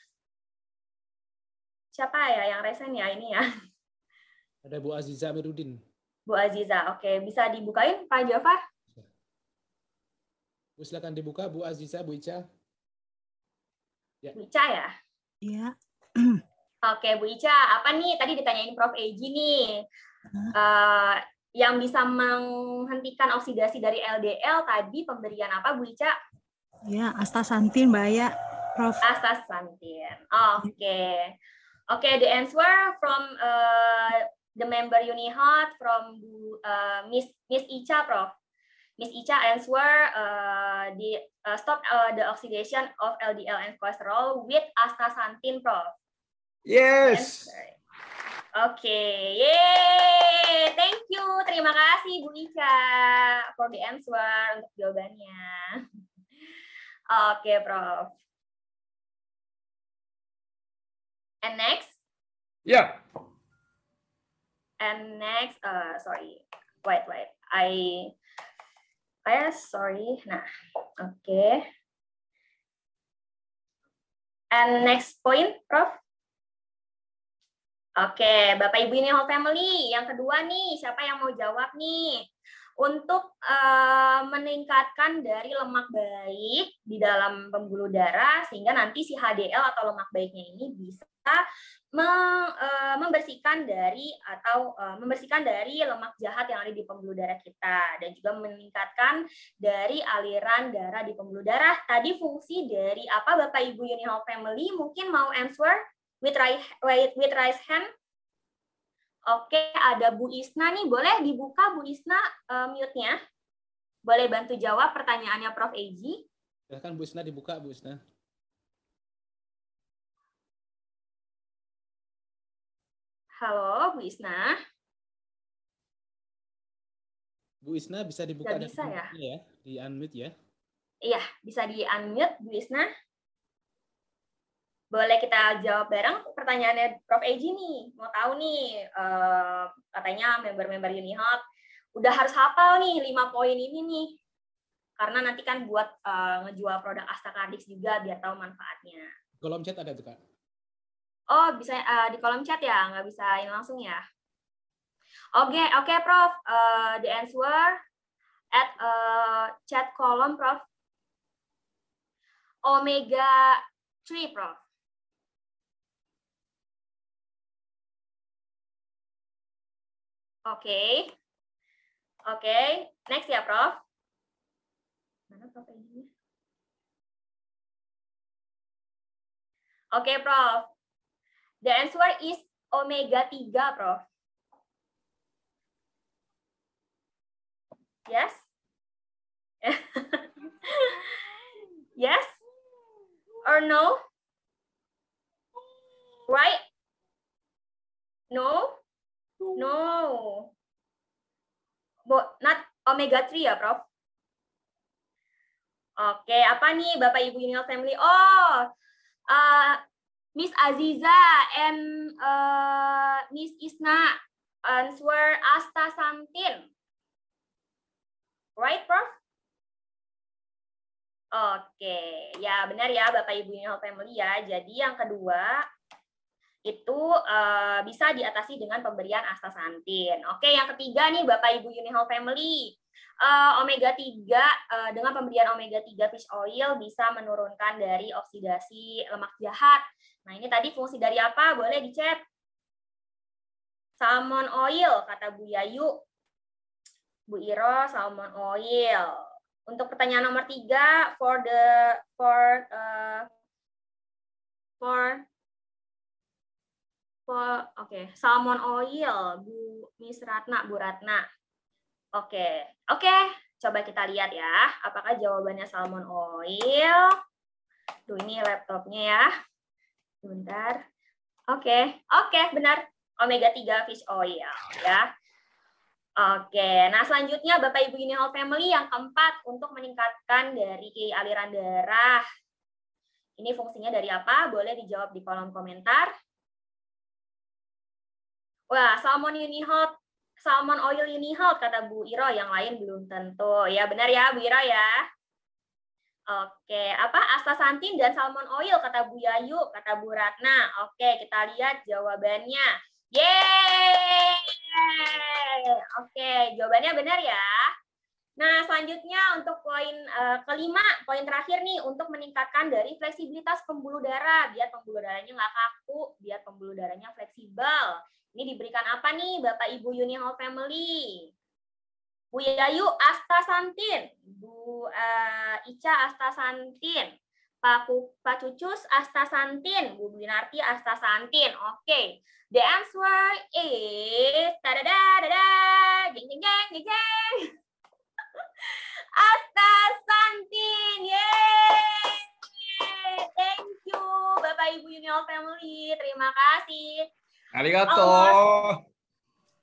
Siapa ya yang raise hand ya ini ya? Ada Bu Aziza Amiruddin. Bu Aziza, oke. Bisa dibukain, Pak Jafar? Bu silakan dibuka Bu Aziza, Bu Ica. Ya. Bu Ica ya? Iya. Oke, Bu Ica. Apa nih? Tadi ditanyain Prof. Egi nih. Uh, yang bisa menghentikan oksidasi dari LDL tadi pemberian apa, Bu Ica? Ya, astaxanthin bahaya, Prof. Astaxanthin. Oke. Okay. Oke, okay, the answer from uh, the member Unihot from uh, Miss Miss Icha, Prof. Miss Icha answer uh, the uh, stop uh, the oxidation of LDL and cholesterol with astaxanthin, Prof. Yes. Oke, okay. yay, thank you, terima kasih Bu Ica for the answer untuk jawabannya. Oke, okay, Prof. And next? Yeah. And next, uh, sorry, wait, wait, I, I sorry, nah, oke. Okay. And next point, Prof. Oke, Bapak Ibu ini whole family. Yang kedua nih, siapa yang mau jawab nih? Untuk eh, meningkatkan dari lemak baik di dalam pembuluh darah sehingga nanti si HDL atau lemak baiknya ini bisa eh, membersihkan dari atau eh, membersihkan dari lemak jahat yang ada di pembuluh darah kita dan juga meningkatkan dari aliran darah di pembuluh darah. Tadi fungsi dari apa Bapak Ibu Uni Whole Family mungkin mau answer with right with, raise hand. Oke, ada Bu Isna nih. Boleh dibuka Bu Isna eh, mute-nya? Boleh bantu jawab pertanyaannya Prof. Eji? Silahkan Bu Isna dibuka, Bu Isna. Halo, Bu Isna. Bu Isna bisa dibuka bisa ya? unmute ya, di unmute ya. Iya, bisa di-unmute Bu Isna. Boleh kita jawab bareng pertanyaannya Prof. Eji nih. Mau tahu nih, eh, katanya member-member Unihub udah harus hafal nih lima poin ini nih. Karena nanti kan buat eh, ngejual produk Astakardix juga biar tahu manfaatnya. Kolom chat ada tuh, Kak. Oh, bisa eh, di kolom chat ya, nggak bisa ini langsung ya. Oke, oke, Prof. Eh, the answer at eh, chat column, Prof. Omega 3, Prof. Oke. Oke, next ya, Prof. Mana Prof ini? Oke, Prof. The answer is omega 3, Prof. Yes? yes? Or no? Right? No? No. Bo, not omega 3 ya, Prof? Oke, apa nih Bapak Ibu Unil Family? Oh, uh, Miss Aziza and uh, Miss Isna answer astaxanthin. Right, Prof? Oke, ya benar ya Bapak Ibu Unil Family ya. Jadi yang kedua itu eh, bisa diatasi dengan pemberian astaxanthin. Oke, yang ketiga nih Bapak Ibu Unihal Family. Eh, omega 3 eh, dengan pemberian omega 3 fish oil bisa menurunkan dari oksidasi lemak jahat. Nah, ini tadi fungsi dari apa? Boleh dicek. Salmon oil kata Bu Yayu. Bu Iro salmon oil. Untuk pertanyaan nomor tiga for the for uh, for oke okay. salmon oil Bu Miss Ratna Bu Ratna. Oke, okay. oke, okay. coba kita lihat ya, apakah jawabannya salmon oil. Tuh ini laptopnya ya. Bentar. Oke, okay. oke, okay, benar. Omega 3 fish oil ya. Oke, nah selanjutnya Bapak Ibu Unihol Family yang keempat untuk meningkatkan dari aliran darah. Ini fungsinya dari apa? Boleh dijawab di kolom komentar. Wah, salmon unihot, salmon oil unihot kata Bu Iro, yang lain belum tentu. Ya benar ya Bu Iro ya. Oke, apa astaxanthin dan salmon oil kata Bu Yayu, kata Bu Ratna. Oke, kita lihat jawabannya. Yeay! Oke, jawabannya benar ya. Nah, selanjutnya untuk poin uh, kelima, poin terakhir nih untuk meningkatkan dari fleksibilitas pembuluh darah biar pembuluh darahnya nggak kaku, biar pembuluh darahnya fleksibel. Ini diberikan apa nih Bapak Ibu Unihol Family? Bu Yayu astaxanthin, Bu uh, Ica astaxanthin, Pak, Pak Cucus astaxanthin, Bu Binarti astaxanthin. Oke, okay. the answer is tadada dada, jeng jeng jeng jeng jeng. Astaxanthin, yeay! Thank you Bapak Ibu Unihol Family, terima kasih. Arigato. Almost,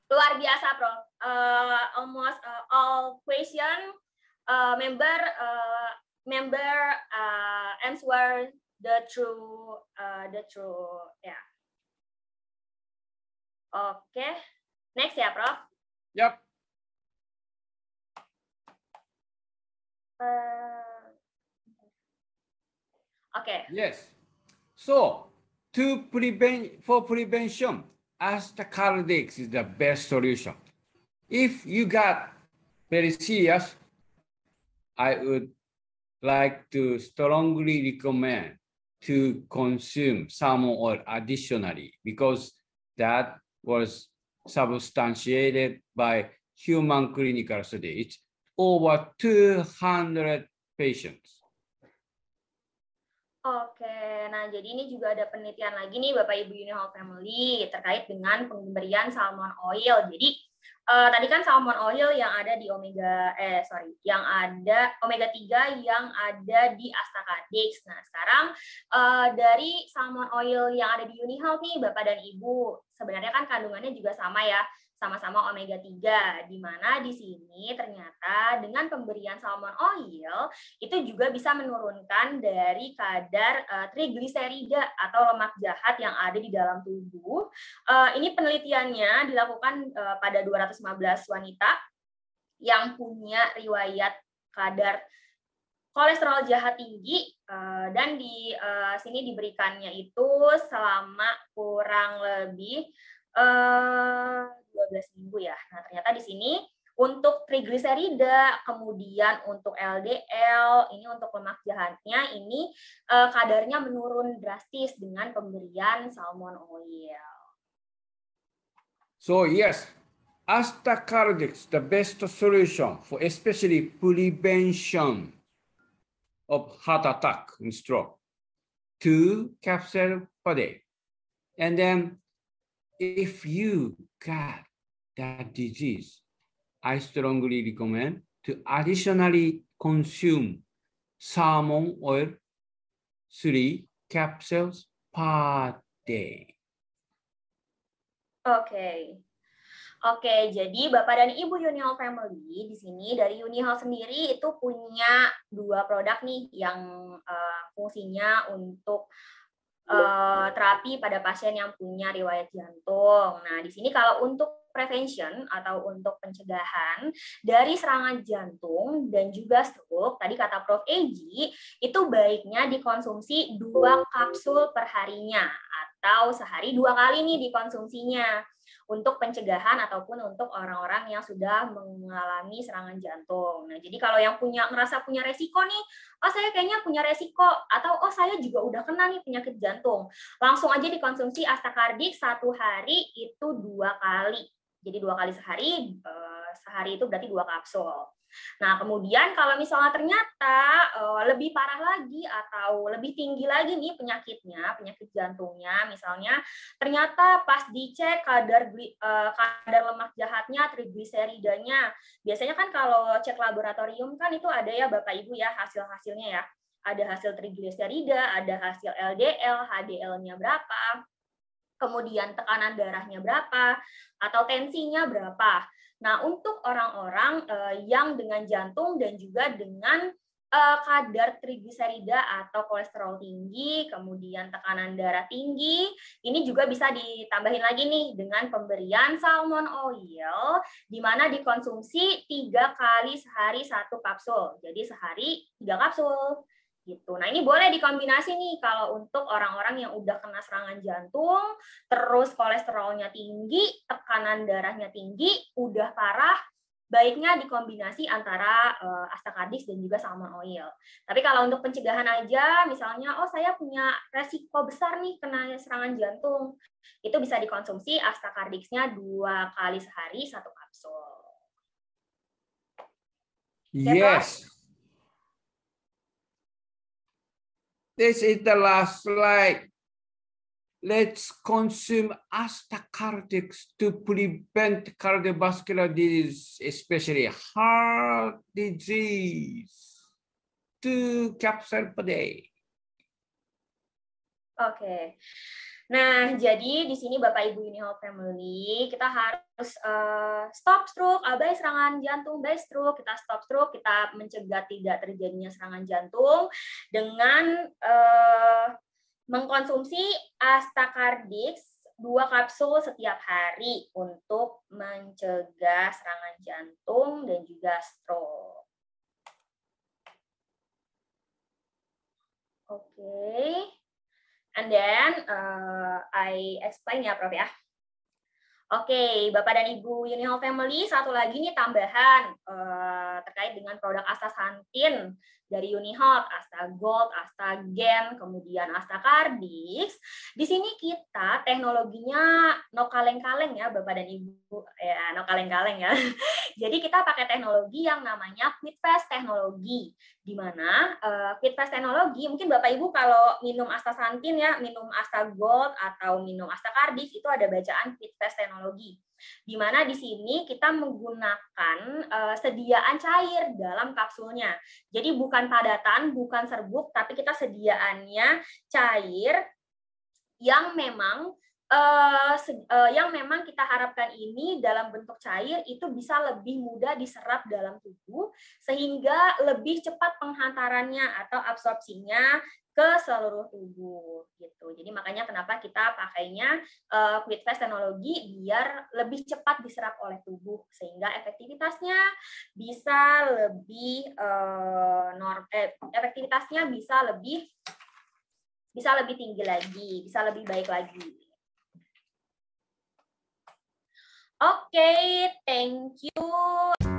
luar biasa, Prof. Uh, almost uh, all question uh, member uh, member uh, answer the true uh, the true ya. Yeah. Oke, okay. next ya, Prof. Yep. Uh, Oke. Okay. Yes. So to prevent for prevention, Astacardix is the best solution. If you got very serious, I would like to strongly recommend to consume salmon oil additionally because that was substantiated by human clinical study. It's over 200 patients. Oke, nah jadi ini juga ada penelitian lagi nih Bapak Ibu Unihall Family terkait dengan pemberian salmon oil. Jadi uh, tadi kan salmon oil yang ada di omega eh sorry, yang ada omega 3 yang ada di Astacadix. Nah, sekarang uh, dari salmon oil yang ada di Unihall nih Bapak dan Ibu, sebenarnya kan kandungannya juga sama ya sama-sama omega 3 di mana di sini ternyata dengan pemberian salmon oil itu juga bisa menurunkan dari kadar uh, trigliserida atau lemak jahat yang ada di dalam tubuh. Uh, ini penelitiannya dilakukan uh, pada 215 wanita yang punya riwayat kadar kolesterol jahat tinggi dan di sini diberikannya itu selama kurang lebih uh, 12 minggu ya. Nah, ternyata di sini untuk trigliserida, kemudian untuk LDL, ini untuk lemak jahatnya, ini uh, kadarnya menurun drastis dengan pemberian salmon oil. So yes, Astacardix the best solution for especially prevention of heart attack and stroke. Two capsule per day. And then if you got that disease, I strongly recommend to additionally consume salmon oil three capsules per day. Okay. Oke, jadi Bapak dan Ibu Unihall Family di sini dari Unihall sendiri itu punya dua produk nih yang uh, fungsinya untuk uh, terapi pada pasien yang punya riwayat jantung. Nah, di sini kalau untuk prevention atau untuk pencegahan dari serangan jantung dan juga stroke, tadi kata Prof. Eji, itu baiknya dikonsumsi dua kapsul per harinya atau sehari dua kali nih dikonsumsinya untuk pencegahan ataupun untuk orang-orang yang sudah mengalami serangan jantung. Nah, jadi kalau yang punya ngerasa punya resiko nih, oh saya kayaknya punya resiko atau oh saya juga udah kena nih penyakit jantung, langsung aja dikonsumsi astakardik satu hari itu dua kali. Jadi dua kali sehari, eh, sehari itu berarti dua kapsul. Nah, kemudian kalau misalnya ternyata uh, lebih parah lagi atau lebih tinggi lagi nih penyakitnya, penyakit jantungnya, misalnya ternyata pas dicek kadar uh, kadar lemak jahatnya, trigliseridanya, biasanya kan kalau cek laboratorium kan itu ada ya Bapak Ibu ya hasil-hasilnya ya. Ada hasil trigliserida, ada hasil LDL, HDL-nya berapa, kemudian tekanan darahnya berapa, atau tensinya berapa. Nah, untuk orang-orang uh, yang dengan jantung dan juga dengan uh, kadar trigliserida atau kolesterol tinggi, kemudian tekanan darah tinggi, ini juga bisa ditambahin lagi nih dengan pemberian salmon oil, di mana dikonsumsi tiga kali sehari satu kapsul. Jadi sehari tiga kapsul gitu. Nah ini boleh dikombinasi nih kalau untuk orang-orang yang udah kena serangan jantung, terus kolesterolnya tinggi, tekanan darahnya tinggi, udah parah, baiknya dikombinasi antara uh, astakardis dan juga salmon oil. Tapi kalau untuk pencegahan aja, misalnya, oh saya punya resiko besar nih kena serangan jantung, itu bisa dikonsumsi astakardixnya dua kali sehari satu kapsul. Yes. This is the last slide. Let's consume astacardix to prevent cardiovascular disease, especially heart disease. Two capsules per day. Okay. Nah, jadi di sini Bapak Ibu Unihall Family, kita harus uh, stop stroke, abai serangan jantung, by stroke, kita stop stroke, kita mencegah tidak terjadinya serangan jantung dengan uh, mengkonsumsi Astacardix dua kapsul setiap hari untuk mencegah serangan jantung dan juga stroke. Oke. Okay. And then uh, I explain ya Prof ya. Oke, Bapak dan Ibu Unihall Family, satu lagi nih tambahan uh, terkait dengan produk astaxanthin dari Unihot, Asta Gold, Asta Gen, kemudian Asta Cardix. Di sini kita teknologinya no kaleng-kaleng ya Bapak dan Ibu, ya no kaleng-kaleng ya. Jadi kita pakai teknologi yang namanya fast teknologi, di mana uh, quick fast teknologi mungkin Bapak Ibu kalau minum astaxanthin ya, minum Asta Gold atau minum Asta Cardix itu ada bacaan fast teknologi di mana di sini kita menggunakan uh, sediaan cair dalam kapsulnya. Jadi bukan padatan, bukan serbuk, tapi kita sediaannya cair yang memang uh, uh, yang memang kita harapkan ini dalam bentuk cair itu bisa lebih mudah diserap dalam tubuh sehingga lebih cepat penghantarannya atau absorpsinya ke seluruh tubuh gitu. Jadi makanya kenapa kita pakainya uh, quick fast teknologi biar lebih cepat diserap oleh tubuh sehingga efektivitasnya bisa lebih uh, norm eh, efektivitasnya bisa lebih bisa lebih tinggi lagi, bisa lebih baik lagi. Oke, okay, thank you.